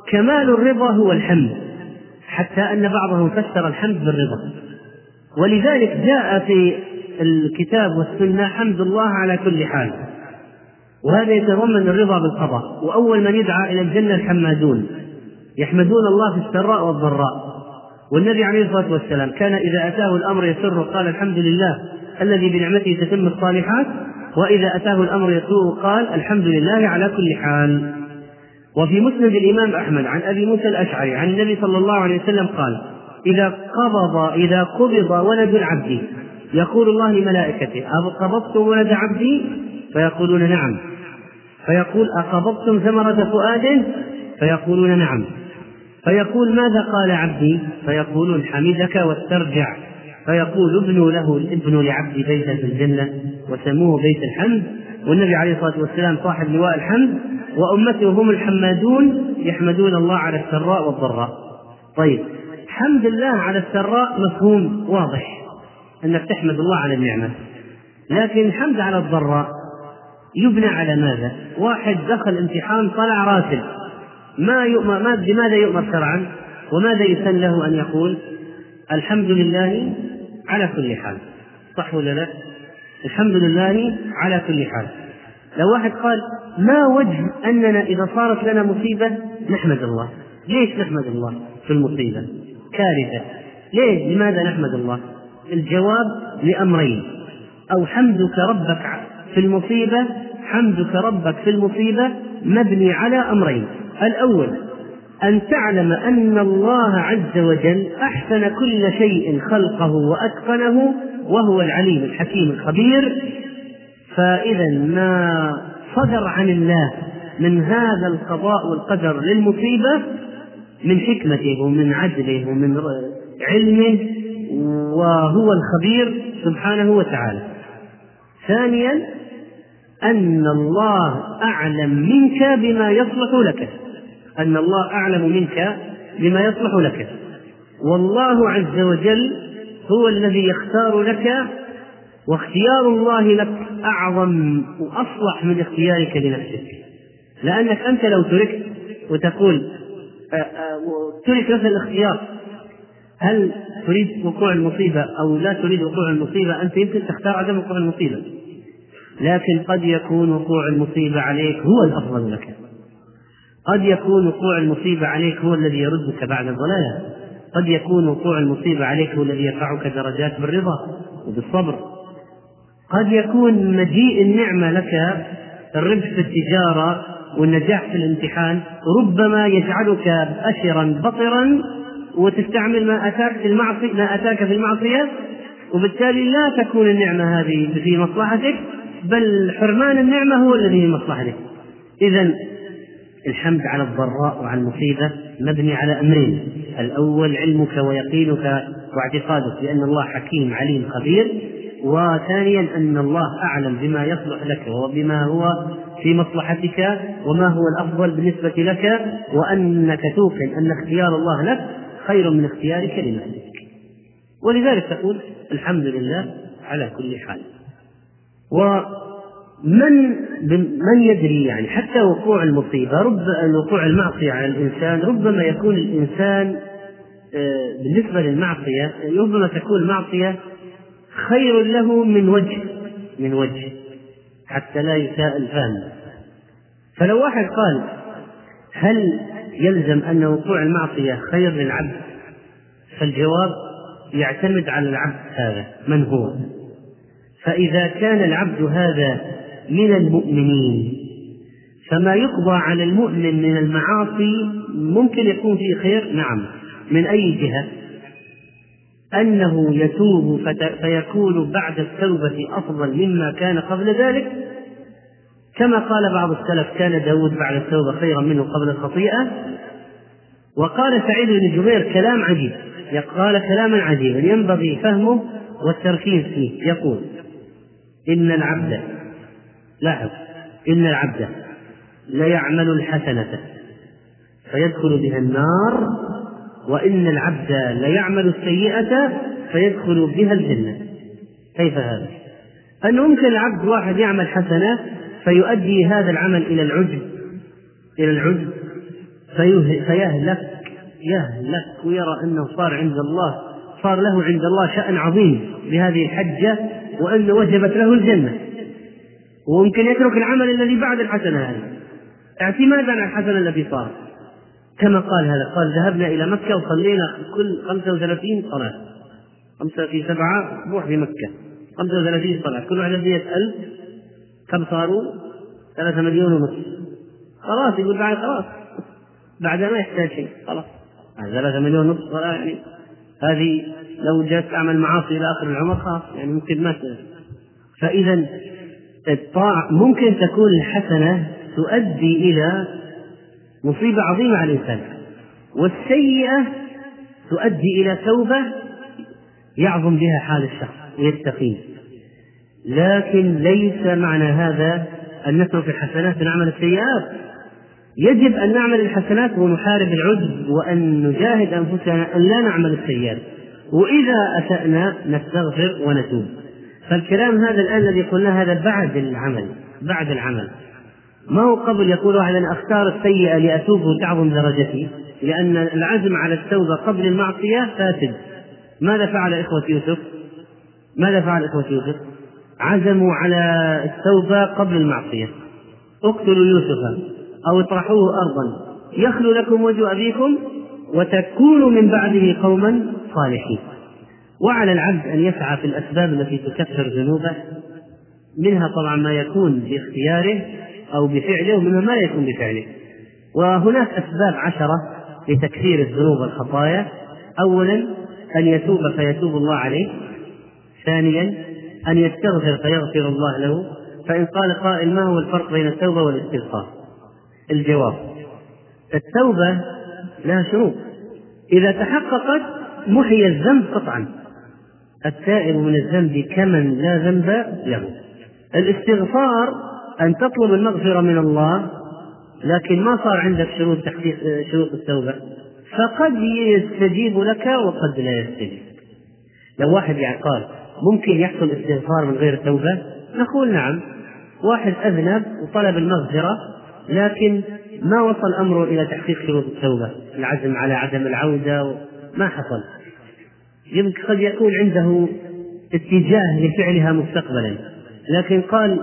وكمال الرضا هو الحمد حتى أن بعضهم فسر الحمد بالرضا. ولذلك جاء في الكتاب والسنة حمد الله على كل حال. وهذا يتضمن الرضا بالقضاء. وأول من يدعى إلى الجنة الحمادون. يحمدون الله في السراء والضراء. والنبي عليه الصلاة والسلام كان إذا أتاه الأمر يسر قال الحمد لله الذي بنعمته تتم الصالحات وإذا أتاه الأمر يسوء قال الحمد لله على كل حال. وفي مسند الإمام أحمد عن أبي موسى الأشعري عن النبي صلى الله عليه وسلم قال إذا قبض إذا قبض ولد العبد يقول الله لملائكته أقبضتم ولد عبدي؟ فيقولون نعم. فيقول أقبضتم ثمرة فؤاده؟ فيقولون نعم. فيقول ماذا قال عبدي؟ فيقولون حمدك واسترجع. فيقول ابنوا له ابنوا لعبدي بيتا في الجنة وسموه بيت الحمد. والنبي عليه الصلاة والسلام صاحب لواء الحمد وأمته هم الحمادون يحمدون الله على السراء والضراء طيب حمد الله على السراء مفهوم واضح أنك تحمد الله على النعمة لكن الحمد على الضراء يبنى على ماذا؟ واحد دخل امتحان طلع راسب ما يؤمر ما بماذا يؤمر شرعا؟ وماذا يسن له أن يقول؟ الحمد لله على كل حال صح ولا لا؟ الحمد لله على كل حال. لو واحد قال ما وجه أننا إذا صارت لنا مصيبة نحمد الله. ليش نحمد الله في المصيبة؟ كارثة. ليش؟ لماذا نحمد الله؟ الجواب لأمرين. أو حمدك ربك في المصيبة حمدك ربك في المصيبة مبني على أمرين. الأول أن تعلم أن الله عز وجل أحسن كل شيء خلقه وأتقنه وهو العليم الحكيم الخبير. فإذا ما صدر عن الله من هذا القضاء والقدر للمصيبة من حكمته ومن عدله ومن علمه وهو الخبير سبحانه وتعالى. ثانيا أن الله أعلم منك بما يصلح لك. أن الله أعلم منك بما يصلح لك. والله عز وجل هو الذي يختار لك واختيار الله لك أعظم وأصلح من اختيارك لنفسك. لأنك أنت لو تركت وتقول آه، آه، ترك لك الاختيار هل تريد وقوع المصيبة أو لا تريد وقوع المصيبة؟ أنت يمكن تختار عدم وقوع المصيبة. لكن قد يكون وقوع المصيبة عليك هو الأفضل لك. قد يكون وقوع المصيبة عليك هو الذي يردك بعد الضلالة. قد يكون وقوع المصيبة عليك هو الذي يرفعك درجات بالرضا وبالصبر. قد يكون مجيء النعمة لك الربح في التجارة والنجاح في الامتحان ربما يجعلك أشرا بطرا وتستعمل ما أتاك في المعصية ما أتاك في المعصية وبالتالي لا تكون النعمة هذه في مصلحتك بل حرمان النعمة هو الذي في مصلحتك. إذا الحمد على الضراء وعلى المصيبة. مبني على أمرين. الأول علمك ويقينك واعتقادك بأن الله حكيم عليم خبير. وثانيا أن الله أعلم بما يصلح لك وبما هو في مصلحتك وما هو الأفضل بالنسبة لك وأنك توقن أن اختيار الله لك خير من اختيارك لنفسك ولذلك تقول الحمد لله على كل حال. ومن من يدري يعني حتى وقوع المصيبة؟ رب وقوع المعصية على الإنسان ربما يكون الإنسان آه، بالنسبة للمعصية ربما تكون المعصية خير له من وجه من وجه حتى لا يساء الفهم. فلو واحد قال هل يلزم أن وقوع المعصية خير للعبد؟ فالجواب يعتمد على العبد هذا من هو؟ فإذا كان العبد هذا من المؤمنين. فما يقضى على المؤمن من المعاصي ممكن يكون فيه خير؟ نعم. من أي جهة؟ أنه يتوب فيكون بعد التوبة أفضل مما كان قبل ذلك؟ كما قال بعض السلف كان داود بعد التوبة خيرا منه قبل الخطيئة؟ وقال سعيد بن جبير كلام عجيب. قال كلاما عجيبا ينبغي فهمه والتركيز فيه. يقول إن العبد لاحظ إن العبد ليعمل الحسنة فيدخل بها النار وإن العبد ليعمل السيئة فيدخل بها الجنة كيف هذا؟ أنه ممكن العبد واحد يعمل حسنة فيؤدي هذا العمل إلى العجب إلى العجب فيهلك يهلك ويرى أنه صار عند الله صار له عند الله شأن عظيم بهذه الحجة وأن وجبت له الجنة وممكن يترك العمل الذي بعد الحسنة هذه. اعتمادا على الحسنة التي صارت كما قال هذا قال ذهبنا إلى مكة وصلينا كل 35 صلاة. خمسة في سبعة أسبوع في مكة. 35 صلاة. كل واحدة مئة ألف كم صاروا؟ ثلاثة مليون ونصف. خلاص يقول بعد خلاص. بعد ما يحتاج شيء خلاص. ثلاثة مليون ونصف صلاة يعني هذه لو جلست تعمل معاصي إلى آخر العمر خلاص. يعني ممكن ما فإذا الطاعة ممكن تكون الحسنة تؤدي إلى مصيبة عظيمة على الإنسان. والسيئة تؤدي إلى توبة يعظم بها حال الشخص ويستقيم لكن ليس معنى هذا أن نترك الحسنات ونعمل السيئات. يجب أن نعمل الحسنات ونحارب العجب وأن نجاهد أنفسنا أن لا نعمل السيئات. وإذا أسأنا نستغفر ونتوب. فالكلام هذا الآن الذي قلناه هذا بعد العمل بعد العمل. ما هو قبل يقول واحد أنا أختار السيئة لأتوب وتعظم درجتي؟ لأن العزم على التوبة قبل المعصية فاسد. ماذا فعل إخوة يوسف؟ ماذا فعل إخوة يوسف؟ عزموا على التوبة قبل المعصية. اقتلوا يوسف أو اطرحوه أرضا. يخلو لكم وجه أبيكم وتكونوا من بعده قوما صالحين. وعلى العبد أن يسعى في الأسباب التي تكفر ذنوبه منها طبعا ما يكون باختياره أو بفعله ومنها ما يكون بفعله. وهناك أسباب عشرة لتكفير الذنوب والخطايا. أولا أن يتوب فيتوب الله عليه. ثانيا أن يستغفر فيغفر الله له. فإن قال قائل ما هو الفرق بين التوبة والاستغفار؟ الجواب التوبة لها شروط. إذا تحققت محي الذنب قطعا. التائب من الذنب كمن لا ذنب له. الاستغفار أن تطلب المغفرة من الله لكن ما صار عندك شروط تحقيق شروط التوبة. فقد يستجيب لك وقد لا يستجيب. لو واحد يعني قال ممكن يحصل استغفار من غير توبة؟ نقول نعم. واحد أذنب وطلب المغفرة لكن ما وصل أمره إلى تحقيق شروط التوبة. العزم على عدم العودة ما حصل. يمكن قد يكون عنده اتجاه لفعلها مستقبلا. لكن قال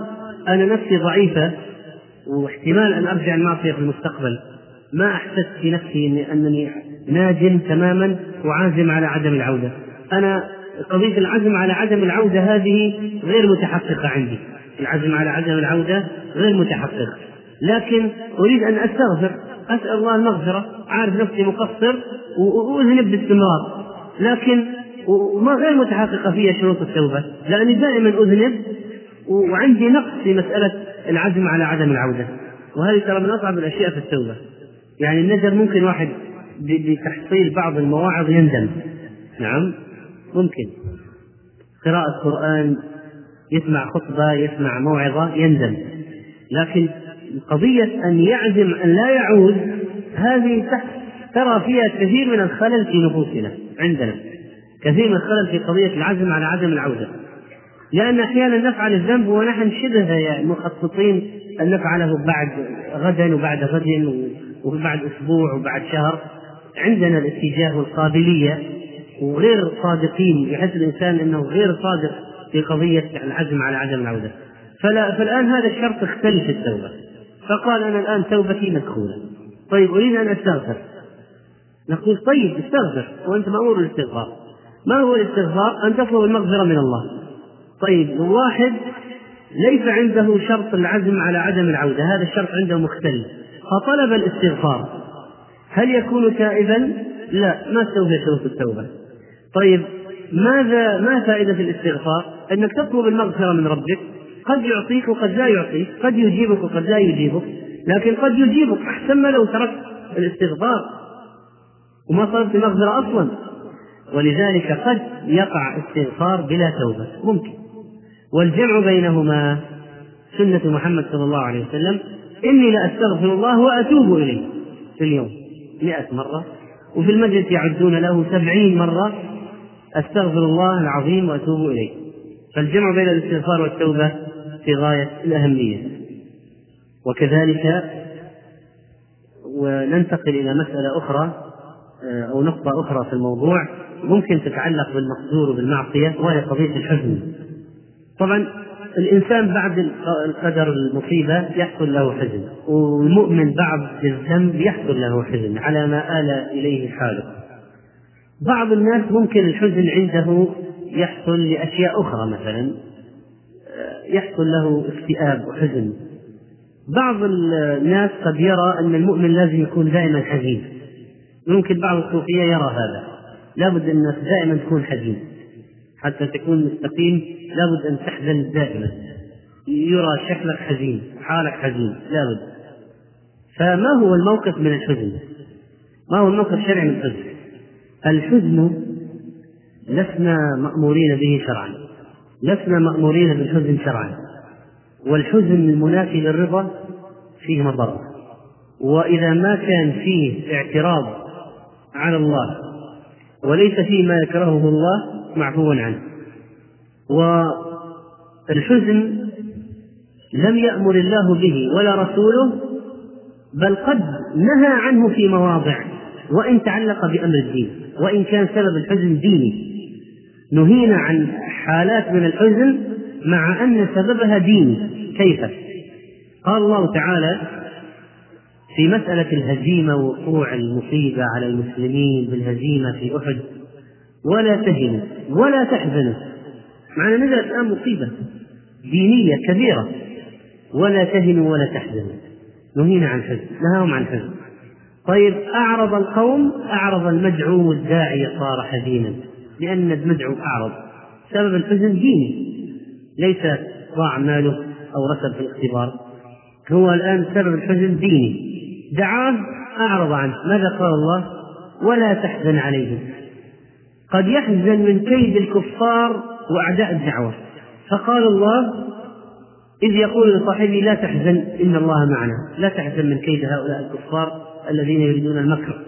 أنا نفسي ضعيفة واحتمال أن أرجع المعصية في المستقبل. ما أحسست في نفسي أنني ناجم تماما وعازم على عدم العودة. أنا قضية العزم على عدم العودة هذه غير متحققة عندي. العزم على عدم العودة غير متحقق. لكن أريد أن أستغفر. أسأل الله المغفرة. عارف نفسي مقصر وأذنب باستمرار. لكن وما غير متحققة فيها شروط التوبة لأني دائما أذنب وعندي نقص في مسألة العزم على عدم العودة. وهذه ترى من أصعب الأشياء في التوبة. يعني الندم ممكن واحد بتحصيل بعض المواعظ يندم. نعم؟ ممكن. قراءة قرآن يسمع خطبة يسمع موعظة يندم. لكن قضية أن يعزم أن لا يعود هذه ترى فيها كثير من الخلل في نفوسنا. عندنا. كثير من الخلل في قضية العزم على عدم العودة. لأن أحيانا نفعل الذنب ونحن شبه مخططين أن نفعله بعد غدا وبعد غد وبعد أسبوع وبعد شهر. عندنا الاتجاه والقابلية وغير صادقين يحس الإنسان أنه غير صادق في قضية العزم على عدم العودة. فلا فالآن هذا الشرط اختلف التوبة. فقال أنا الآن توبتي مدخولة. طيب أريد أن أستغفر. نقول طيب استغفر وأنت مأمور بالاستغفار ما هو الاستغفار؟ أن تطلب المغفرة من الله. طيب واحد ليس عنده شرط العزم على عدم العودة. هذا الشرط عنده مختلف. فطلب الاستغفار. هل يكون تائبا؟ لا ما استوفى شروط التوبة. طيب ماذا ما فائدة الاستغفار؟ أنك تطلب المغفرة من ربك. قد يعطيك وقد لا يعطيك. قد يجيبك وقد لا يجيبك. لكن قد يجيبك. أحسن ما لو تركت الاستغفار. وما طلبت المغفرة أصلا. ولذلك قد يقع استغفار بلا توبة. ممكن. والجمع بينهما سنة محمد صلى الله عليه وسلم. إني لأستغفر الله وأتوب إليه. في اليوم. مئة مرة. وفي المجلس يعدون له سبعين مرة. أستغفر الله العظيم وأتوب إليه. فالجمع بين الاستغفار والتوبة في غاية الأهمية. وكذلك وننتقل إلى مسألة أخرى. أو نقطة أخرى في الموضوع ممكن تتعلق بالمقدور وبالمعصية وهي قضية الحزن. طبعا الإنسان بعد القدر المصيبة يحصل له حزن والمؤمن بعد الذنب يحصل له حزن على ما آل إليه حاله بعض الناس ممكن الحزن عنده يحصل لأشياء أخرى مثلا يحصل له اكتئاب وحزن. بعض الناس قد يرى أن المؤمن لازم يكون دائما حزين. ممكن بعض الصوفية يرى هذا. لابد أنك دائما تكون حزين حتى تكون مستقيم لابد أن تحزن دائما. يرى شكلك حزين حالك حزين لابد فما هو الموقف من الحزن؟ ما هو الموقف الشرعي من الحزن؟ الحزن لسنا مأمورين به شرعا. لسنا مأمورين بالحزن شرعا. والحزن المنافي للرضا فيه مضرة. وإذا ما كان فيه اعتراض على الله وليس فيه ما يكرهه الله معفو عنه والحزن لم يأمر الله به ولا رسوله بل قد نهى عنه في مواضع وإن تعلق بأمر الدين وإن كان سبب الحزن ديني نهينا عن حالات من الحزن مع أن سببها ديني كيف؟ قال الله تعالى في مسألة الهزيمة وقوع المصيبة على المسلمين بالهزيمة في أحد ولا تهنوا ولا تحزنوا معنا نزلت الآن مصيبة دينية كبيرة. ولا تهنوا ولا تحزنوا نهينا عن الحزن نهاهم عن الحزن طيب أعرض القوم أعرض المدعو والداعي صار حزينا. لأن المدعو أعرض سبب الحزن ديني. ليس ضاع ماله أو رسب في الاختبار. هو الآن سبب الحزن ديني. دعاه أعرض عنه. ماذا قال الله؟ ولا تحزن عليهم. قد يحزن من كيد الكفار وأعداء الدعوة. فقال الله إذ يقول لصاحبه لا تحزن إن الله معنا. لا تحزن من كيد هؤلاء الكفار الذين يريدون المكر.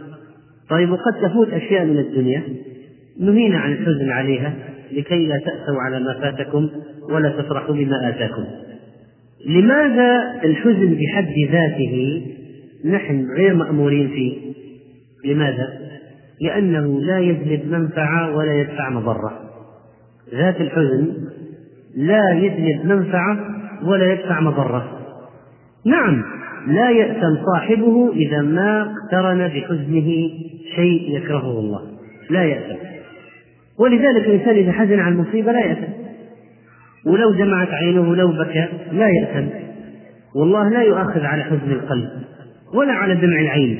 طيب وقد تفوت أشياء من الدنيا. نهينا عن الحزن عليها لكي لا تأسوا على ما فاتكم ولا تفرحوا بما آتاكم. لماذا الحزن بحد ذاته نحن غير مأمورين فيه. لماذا؟ لأنه لا يجلب منفعة ولا يدفع مضرة. ذات الحزن لا يجلب منفعة ولا يدفع مضرة. نعم لا يأثم صاحبه إذا ما اقترن بحزنه شيء يكرهه الله. لا يأثم. ولذلك الإنسان إذا حزن عن مصيبة لا يأثم. ولو دمعت عينه لو بكى لا يأثم. والله لا يؤاخذ على حزن القلب. ولا على دمع العين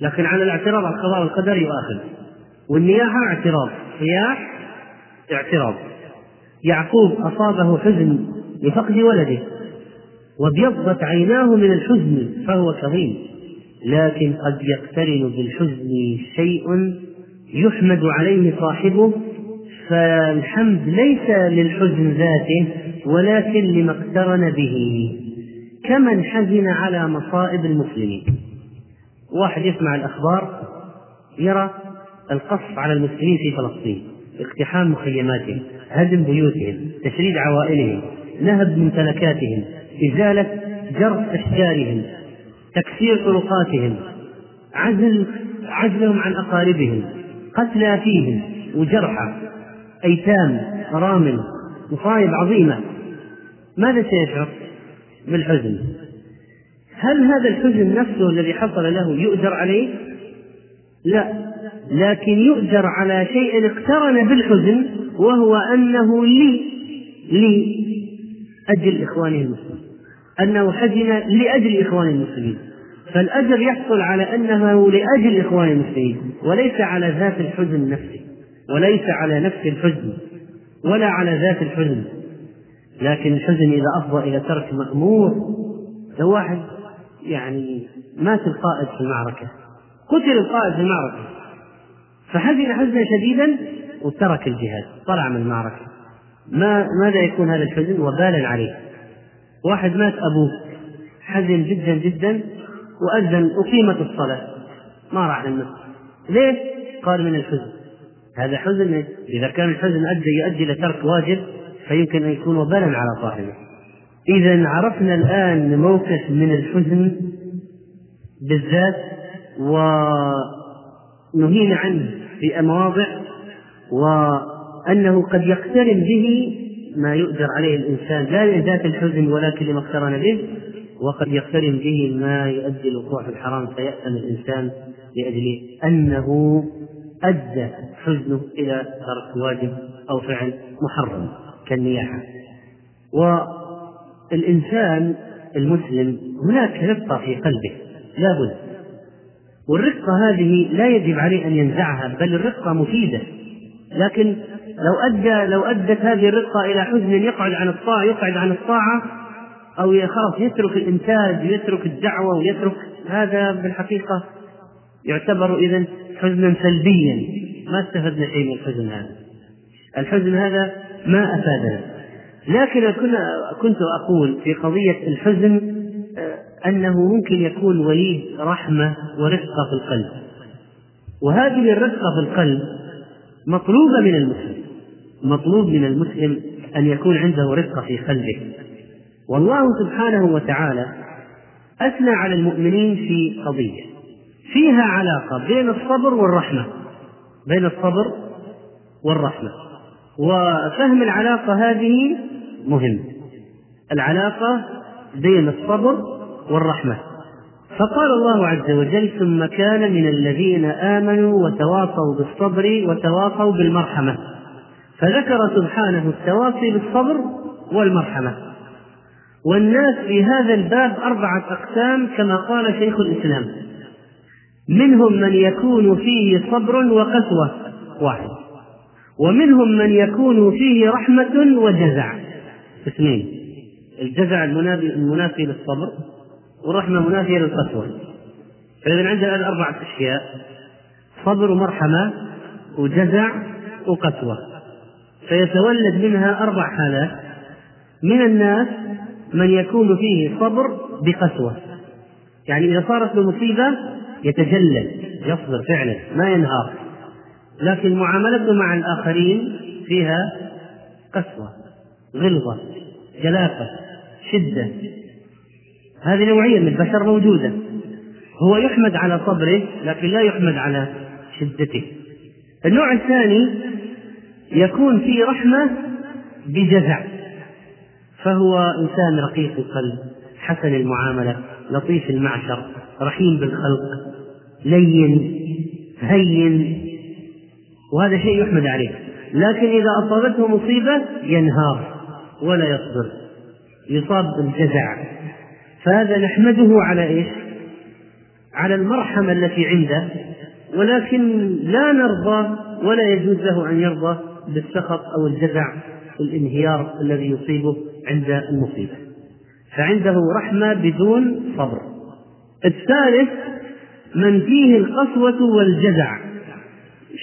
لكن على الاعتراض على القضاء والقدر يؤاخذ والنياحة اعتراض صياح اعتراض. يعقوب أصابه حزن لفقد ولده وابيضت عيناه من الحزن فهو كظيم. لكن قد يقترن بالحزن شيء يحمد عليه صاحبه فالحمد ليس للحزن ذاته ولكن لما اقترن به. كمن حزن على مصائب المسلمين واحد يسمع الأخبار يرى القصف على المسلمين في فلسطين اقتحام مخيماتهم هدم بيوتهم تشريد عوائلهم نهب ممتلكاتهم إزالة جرف أشجارهم تكسير طرقاتهم عزل عزلهم عن أقاربهم قتلى فيهم وجرحى أيتام أرامل مصايب عظيمة ماذا سيشعر؟ بالحزن هل هذا الحزن نفسه الذي حصل له يؤجر عليه؟ لا. لكن يؤجر على شيء اقترن بالحزن وهو أنه لي لي أجل إخوانه المسلمين. أنه حزن لأجل إخوان المسلمين. فالأجر يحصل على أنه لأجل إخوان المسلمين وليس على ذات الحزن نفسه وليس على نفس الحزن ولا على ذات الحزن. لكن الحزن إذا أفضى إلى ترك مأمور لو واحد يعني مات القائد في المعركة. قتل القائد في المعركة. فحزن حزنا شديدا وترك الجهاد طلع من المعركة. ما ماذا يكون هذا الحزن؟ وبالا عليه. واحد مات أبوه. حزن جدا جدا وأذن أقيمت الصلاة. ما راح للمسجد ليه؟ قال من الحزن. هذا حزن إذا كان الحزن أدى يؤدي إلى ترك واجب فيمكن أن يكون وبالا على صاحبه إذا عرفنا الآن موقف من الحزن بالذات ونهينا عنه في مواضع وأنه قد يقترن به ما يؤجر عليه الإنسان. لا لذات الحزن ولكن لما اقترن به وقد يقترن به ما يؤدي الوقوع في الحرام فيأثم الإنسان لأجل أنه أدى حزنه إلى ترك واجب أو فعل محرم. كالنياحة. والإنسان المسلم هناك رقة في قلبه لا بد. والرقة هذه لا يجب عليه أن ينزعها بل الرقة مفيدة. لكن لو أدى لو أدت هذه الرقة إلى حزن يقعد عن الطاعة يقعد عن الطاعة أو خلاص يترك الإنتاج ويترك الدعوة ويترك هذا بالحقيقة يعتبر إذا حزنا سلبيا. ما استفدنا شيء من الحزن هذا. الحزن هذا ما أفادنا. لكن كنت أقول في قضية الحزن آه، أنه ممكن يكون وليد رحمة ورفقة في القلب. وهذه الرفقة في القلب مطلوبة من المسلم. مطلوب من المسلم أن يكون عنده رفقة في قلبه. والله سبحانه وتعالى أثنى على المؤمنين في قضية. فيها علاقة بين الصبر والرحمة. بين الصبر والرحمة. وفهم العلاقة هذه مهم. العلاقة بين الصبر والرحمة. فقال الله عز وجل ثم كان من الذين آمنوا وتواصوا بالصبر وتواصوا بالمرحمة. فذكر سبحانه التواصي بالصبر والمرحمة. والناس في هذا الباب أربعة أقسام كما قال شيخ الإسلام. منهم من يكون فيه صبر وقسوة واحد ومنهم من يكون فيه رحمة وجزع. اثنين. الجزع المنافي للصبر والرحمة منافية للقسوة. فإذا عندنا الآن أربعة أشياء. صبر ومرحمة وجزع وقسوة. فيتولد منها أربع حالات. من الناس من يكون فيه صبر بقسوة. يعني إذا صارت له مصيبة يتجلد يصبر فعلا ما ينهار. لكن معاملته مع الآخرين فيها قسوة غلظة جلافة شدة. هذه نوعية من البشر موجودة. هو يحمد على صبره لكن لا يحمد على شدته. النوع الثاني يكون في رحمة بجزع فهو إنسان رقيق القلب حسن المعاملة لطيف المعشر رحيم بالخلق لين هين. وهذا شيء يحمد عليه. لكن إذا أصابته مصيبة ينهار ولا يصبر. يصاب بالجزع. فهذا نحمده على إيش؟ على المرحمة التي عنده. ولكن لا نرضى ولا يجوز له أن يرضى بالسخط أو الجزع الانهيار الذي يصيبه عند المصيبة. فعنده رحمة بدون صبر. الثالث من فيه القسوة والجزع.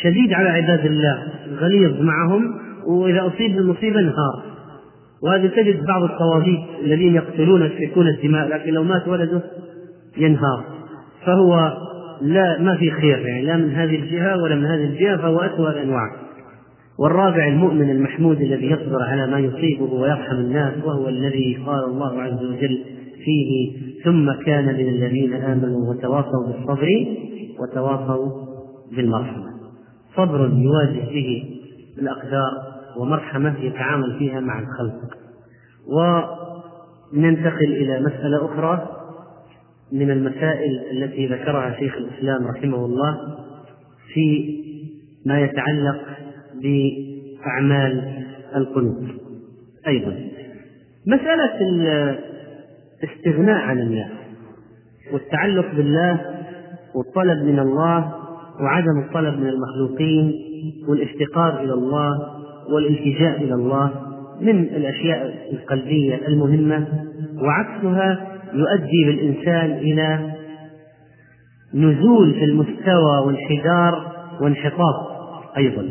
شديد على عباد الله غليظ معهم وإذا أصيب بالمصيبة انهار. وهذا تجد بعض الطواغيت الذين يقتلون يسفكون الدماء لكن لو مات ولده ينهار. فهو لا ما في خير يعني لا من هذه الجهة ولا من هذه الجهة فهو أسوأ الأنواع والرابع المؤمن المحمود الذي يصبر على ما يصيبه ويرحم الناس وهو الذي قال الله عز وجل فيه ثم كان من الذين آمنوا وتواصوا بالصبر وتواصوا بالمرحمة. صبر يواجه به الأقدار ومرحمة يتعامل فيها مع الخلق. وننتقل إلى مسألة أخرى من المسائل التي ذكرها شيخ الإسلام رحمه الله في ما يتعلق بأعمال القنوت أيضا مسألة الاستغناء عن الله والتعلق بالله والطلب من الله وعدم الطلب من المخلوقين والافتقار إلى الله والالتجاء إلى الله من الأشياء القلبية المهمة وعكسها يؤدي بالإنسان إلى نزول في المستوى وانحدار وانحطاط أيضا.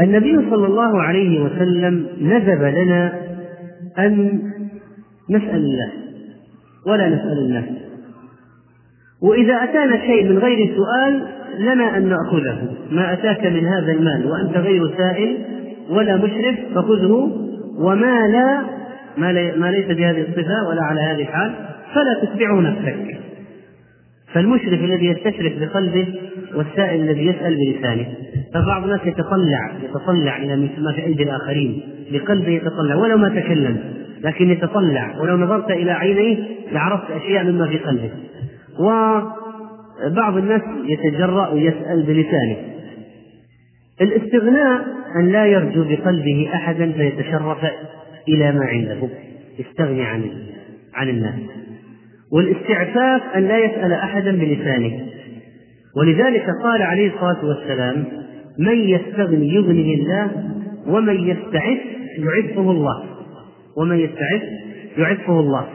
النبي صلى الله عليه وسلم ندب لنا أن نسأل الله ولا نسأل الناس وإذا أتانا شيء من غير سؤال لنا أن نأخذه. ما أتاك من هذا المال وأنت غير سائل ولا مشرف فخذه. وما لا ما, لي ما ليس بهذه الصفة ولا على هذه الحال فلا تتبعه نفسك. فالمشرف الذي يستشرف بقلبه والسائل الذي يسأل بلسانه. فبعض الناس يتطلع يتطلع إلى ما في أيدي الآخرين. بقلبه يتطلع ولو ما تكلم لكن يتطلع. ولو نظرت إلى عينيه لعرفت أشياء مما في قلبه. وبعض الناس يتجرأ ويسأل بلسانه. الاستغناء أن لا يرجو بقلبه أحدا فيتشرف إلى ما عنده. يستغني عن عن الناس. والاستعفاف أن لا يسأل أحدا بلسانه. ولذلك قال عليه الصلاة والسلام من يستغني يغني الله ومن يستعف يعفه الله. ومن يستعف يعفه الله.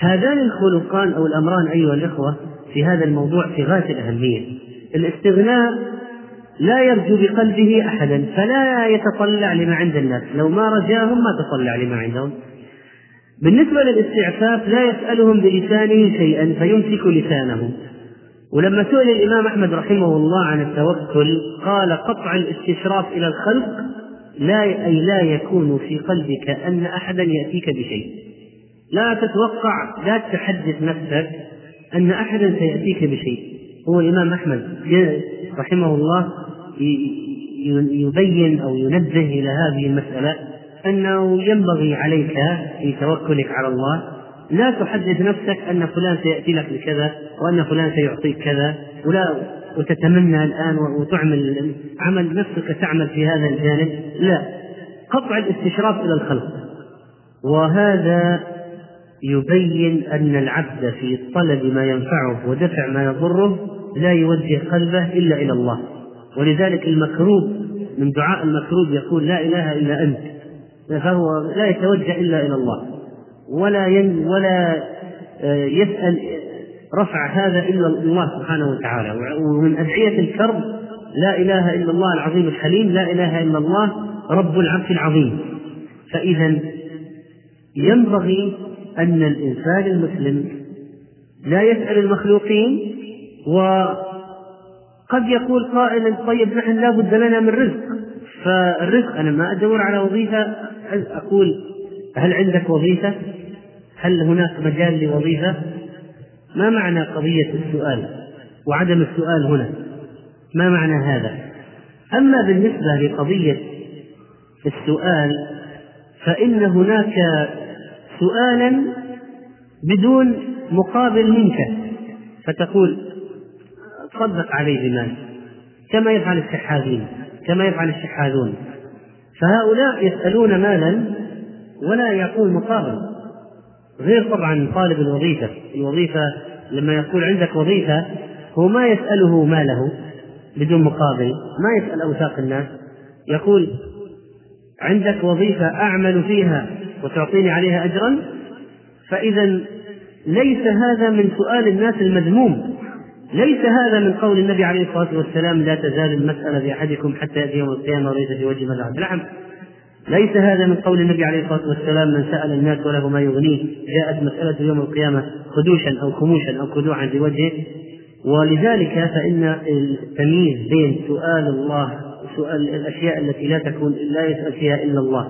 هذان الخلقان أو الأمران أيها الإخوة في هذا الموضوع في غاية الأهمية. الاستغناء لا يرجو بقلبه أحدا فلا يتطلع لما عند الناس. لو ما رجاهم ما تطلع لما عندهم. بالنسبة للاستعفاف لا يسألهم بلسانه شيئا فيمسك لسانه. ولما سئل الإمام أحمد رحمه الله عن التوكل قال قطع الاستشراف إلى الخلق لا أي لا يكون في قلبك أن أحدا يأتيك بشيء. لا تتوقع لا تحدث نفسك أن أحدا سيأتيك بشيء. هو الإمام أحمد رحمه الله يبين أو ينبه إلى هذه المسألة أنه ينبغي عليك في توكلك على الله لا تحدث نفسك أن فلان سيأتي لك بكذا وأن فلان سيعطيك كذا ولا وتتمنى الآن وتعمل عمل نفسك تعمل في هذا الجانب لا. قطع الاستشراف إلى الخلق. وهذا يبين أن العبد في طلب ما ينفعه ودفع ما يضره لا يوجه قلبه إلا إلى الله. ولذلك المكروب من دعاء المكروب يقول لا إله إلا أنت فهو لا يتوجه إلا إلى الله ولا ين ولا آه، يسأل رفع هذا إلا الله سبحانه وتعالى. ومن أدعية الكرب لا إله إلا الله العظيم الحليم لا إله إلا الله رب العرش العظيم. فإذا ينبغي أن الإنسان المسلم لا يسأل المخلوقين وقد يقول قائل طيب نحن لا بد لنا من رزق فالرزق أنا ما أدور على وظيفة أقول هل عندك وظيفة؟ هل هناك مجال لوظيفة؟ ما معنى قضية السؤال وعدم السؤال هنا؟ ما معنى هذا؟ أما بالنسبة لقضية السؤال فإن هناك سؤالا بدون مقابل منك. فتقول تصدق علي بمال كما يفعل الشحاذين كما يفعل الشحاذون فهؤلاء يسألون مالا ولا يعطون مقابل. غير طبعا طالب الوظيفة. الوظيفة لما يقول عندك وظيفة هو ما يسأله ماله بدون مقابل. ما يسأل أوثاق الناس. يقول عندك وظيفة أعمل فيها وتعطيني عليها أجرا؟ فإذا ليس هذا من سؤال الناس المذموم. ليس هذا من قول النبي عليه الصلاة والسلام لا تزال المسألة بأحدكم حتى يأتي يوم القيامة وليس في وجه من نعم. ليس هذا من قول النبي عليه الصلاة والسلام من سأل الناس وله ما يغنيه جاءت مسألة يوم القيامة خدوشا أو خموشا أو خدوعا بوجهه ولذلك فإن التمييز بين سؤال الله الأشياء التي لا تكون لا يسأل فيها إلا الله.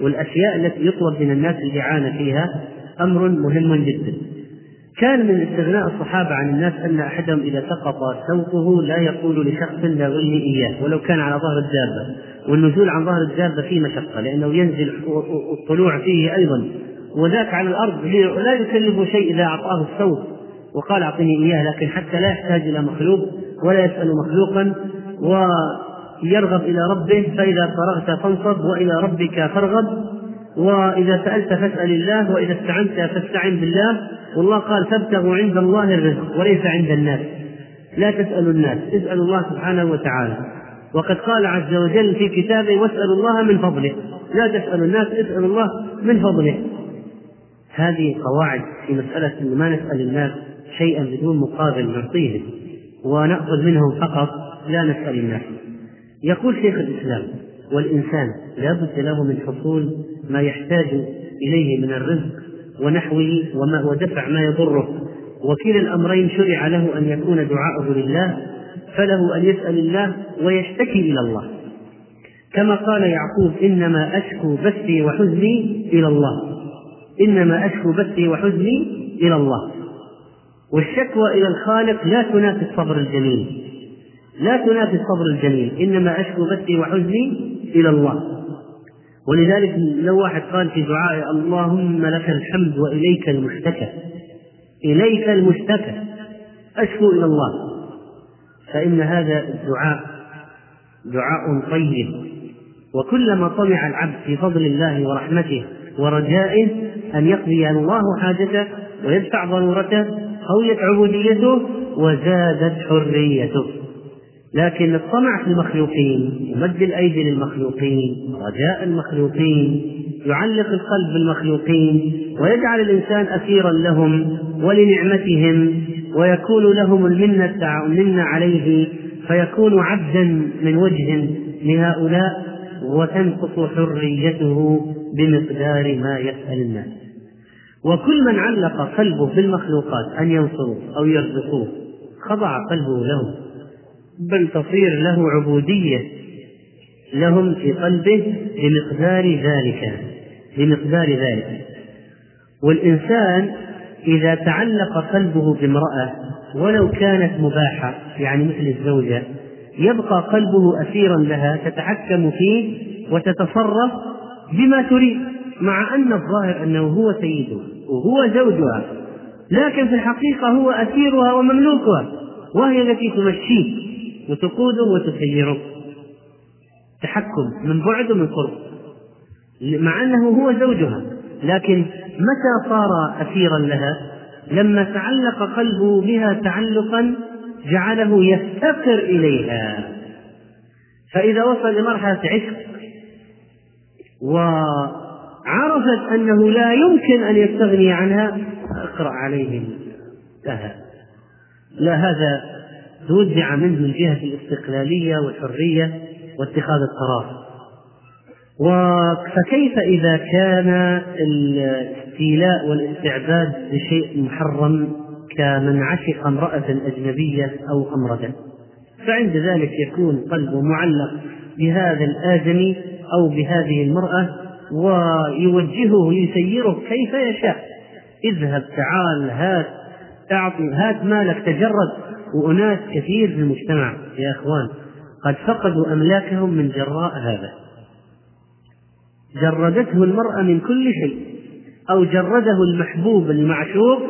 والأشياء التي يطلب من الناس الإعانة فيها أمر مهم جدا. كان من استغناء الصحابة عن الناس أن أحدهم إذا سقط صوته لا يقول لشخص لا غلني إياه ولو كان على ظهر الدابة. والنزول عن ظهر الدابة فيه مشقة لأنه ينزل والطلوع فيه أيضا. وذاك على الأرض لا يكلف شيء إذا أعطاه الصوت وقال أعطني إياه لكن حتى لا يحتاج إلى مخلوق ولا يسأل مخلوقا. ويرغب إلى ربه فإذا فرغت فانصب وإلى ربك فارغب. وإذا سألت فاسأل الله وإذا استعنت فاستعن بالله. والله قال فابتغوا عند الله الرزق وليس عند الناس. لا تسألوا الناس اسألوا الله سبحانه وتعالى. وقد قال عز وجل في كتابه واسألوا الله من فضله. لا تسألوا الناس اسألوا الله من فضله. هذه قواعد في مسألة أن ما نسأل الناس شيئا بدون مقابل نعطيه ونأخذ منهم فقط لا نسأل الناس. يقول شيخ الإسلام والإنسان لا بد له من حصول ما يحتاج إليه من الرزق ونحوه وما ودفع ما يضره. وكلا الأمرين شرع له أن يكون دعاءه لله فله أن يسأل الله ويشتكي إلى الله. كما قال يعقوب إنما أشكو بثي وحزني إلى الله. إنما أشكو بثي وحزني إلى الله. والشكوى إلى الخالق لا تنافي الصبر الجميل لا تنافي الصبر الجميل إنما أشكو بثي وحزني إلى الله. ولذلك لو واحد قال في دعائه اللهم لك الحمد وإليك المشتكى إليك المشتكى أشكو إلى الله. فإن هذا الدعاء دعاء طيب. وكلما طمع العبد في فضل الله ورحمته ورجائه أن يقضي الله حاجته ويدفع ضرورته قويت عبوديته وزادت حريته. لكن الطمع في المخلوقين ومد الأيدي للمخلوقين رجاء المخلوقين يعلق القلب بالمخلوقين ويجعل الإنسان أسيرا لهم ولنعمتهم ويكون لهم المنة المنة عليه فيكون عبدا من وجه لهؤلاء وتنقص حريته بمقدار ما يسأل الناس. وكل من علق قلبه بالمخلوقات أن ينصروه أو يرزقوه خضع قلبه لهم بل تصير له عبودية لهم في قلبه بمقدار ذلك بمقدار ذلك. والإنسان إذا تعلق قلبه بامرأة ولو كانت مباحة يعني مثل الزوجة يبقى قلبه أسيرا لها تتحكم فيه وتتصرف بما تريد مع أن الظاهر أنه هو سيده وهو زوجها لكن في الحقيقة هو أسيرها ومملوكها وهي التي تمشيه. وتقوده وتسيره تحكم من بعد ومن قرب. مع أنه هو زوجها لكن متى صار اسيرا لها؟ لما تعلق قلبه بها تعلقا جعله يفتقر إليها. فإذا وصل لمرحلة عشق وعرفت أنه لا يمكن أن يستغني عنها أقرأ عليه انتهى لا هذا تودع منه من جهة الاستقلالية والحرية واتخاذ القرار. فكيف إذا كان الاستيلاء والاستعباد بشيء محرم كمن عشق امرأة أجنبية أو أمرة فعند ذلك يكون قلبه معلق بهذا الآدمي أو بهذه المرأة ويوجهه يسيره كيف يشاء. اذهب تعال هات أعطي هات مالك تجرد. وأناس كثير في المجتمع يا إخوان قد فقدوا أملاكهم من جراء هذا. جردته المرأة من كل شيء أو جرده المحبوب المعشوق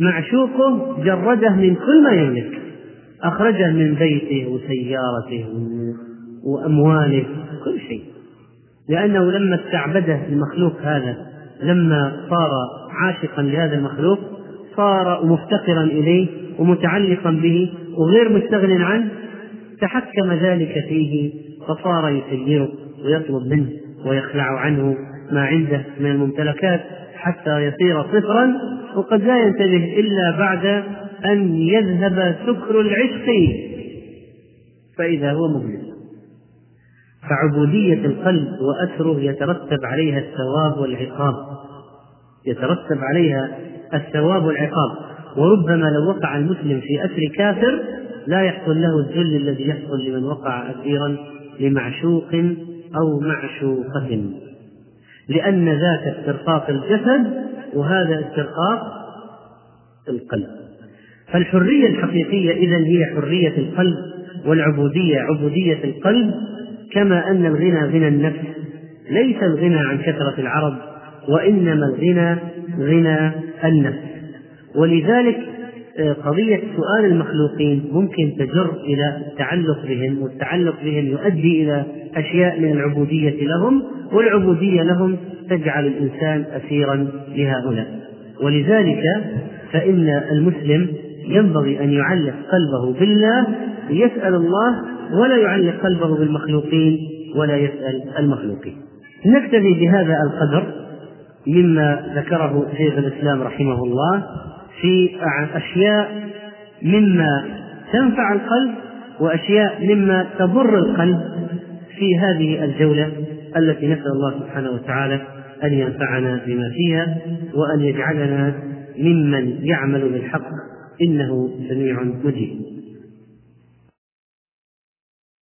معشوقه جرده من كل ما يملك. أخرجه من بيته وسيارته وأمواله كل شيء. لأنه لما استعبده المخلوق هذا لما صار عاشقا لهذا المخلوق صار مفتقرا إليه ومتعلقا به وغير مستغن عنه تحكم ذلك فيه فصار يسيره ويطلب منه ويخلع عنه ما عنده من الممتلكات حتى يصير صفرا وقد لا ينتبه إلا بعد أن يذهب سكر العشق. فإذا هو مبلس فعبودية القلب وأثره يترتب عليها الثواب والعقاب. يترتب عليها الثواب والعقاب. وربما لو وقع المسلم في أسر كافر لا يحصل له الذل الذي يحصل لمن وقع أسيرا لمعشوق أو معشوقة. لأن ذاك استرقاق الجسد وهذا استرقاق القلب. فالحرية الحقيقية إذا هي حرية القلب والعبودية عبودية القلب كما أن الغنى غنى النفس ليس الغنى عن كثرة العرب وإنما الغنى غنى النفس. ولذلك آه، قضية سؤال المخلوقين ممكن تجر إلى التعلق بهم والتعلق بهم يؤدي إلى أشياء من العبودية لهم والعبودية لهم تجعل الإنسان أسيرا لهؤلاء. ولذلك فإن المسلم ينبغي أن يعلق قلبه بالله ليسأل الله ولا يعلق قلبه بالمخلوقين ولا يسأل المخلوقين. نكتفي بهذا القدر مما ذكره شيخ الإسلام رحمه الله. في أشياء مما تنفع القلب وأشياء مما تضر القلب في هذه الجولة التي نسأل الله سبحانه وتعالى أن ينفعنا بما فيها وأن يجعلنا ممن يعمل بالحق إنه سميع مجيب.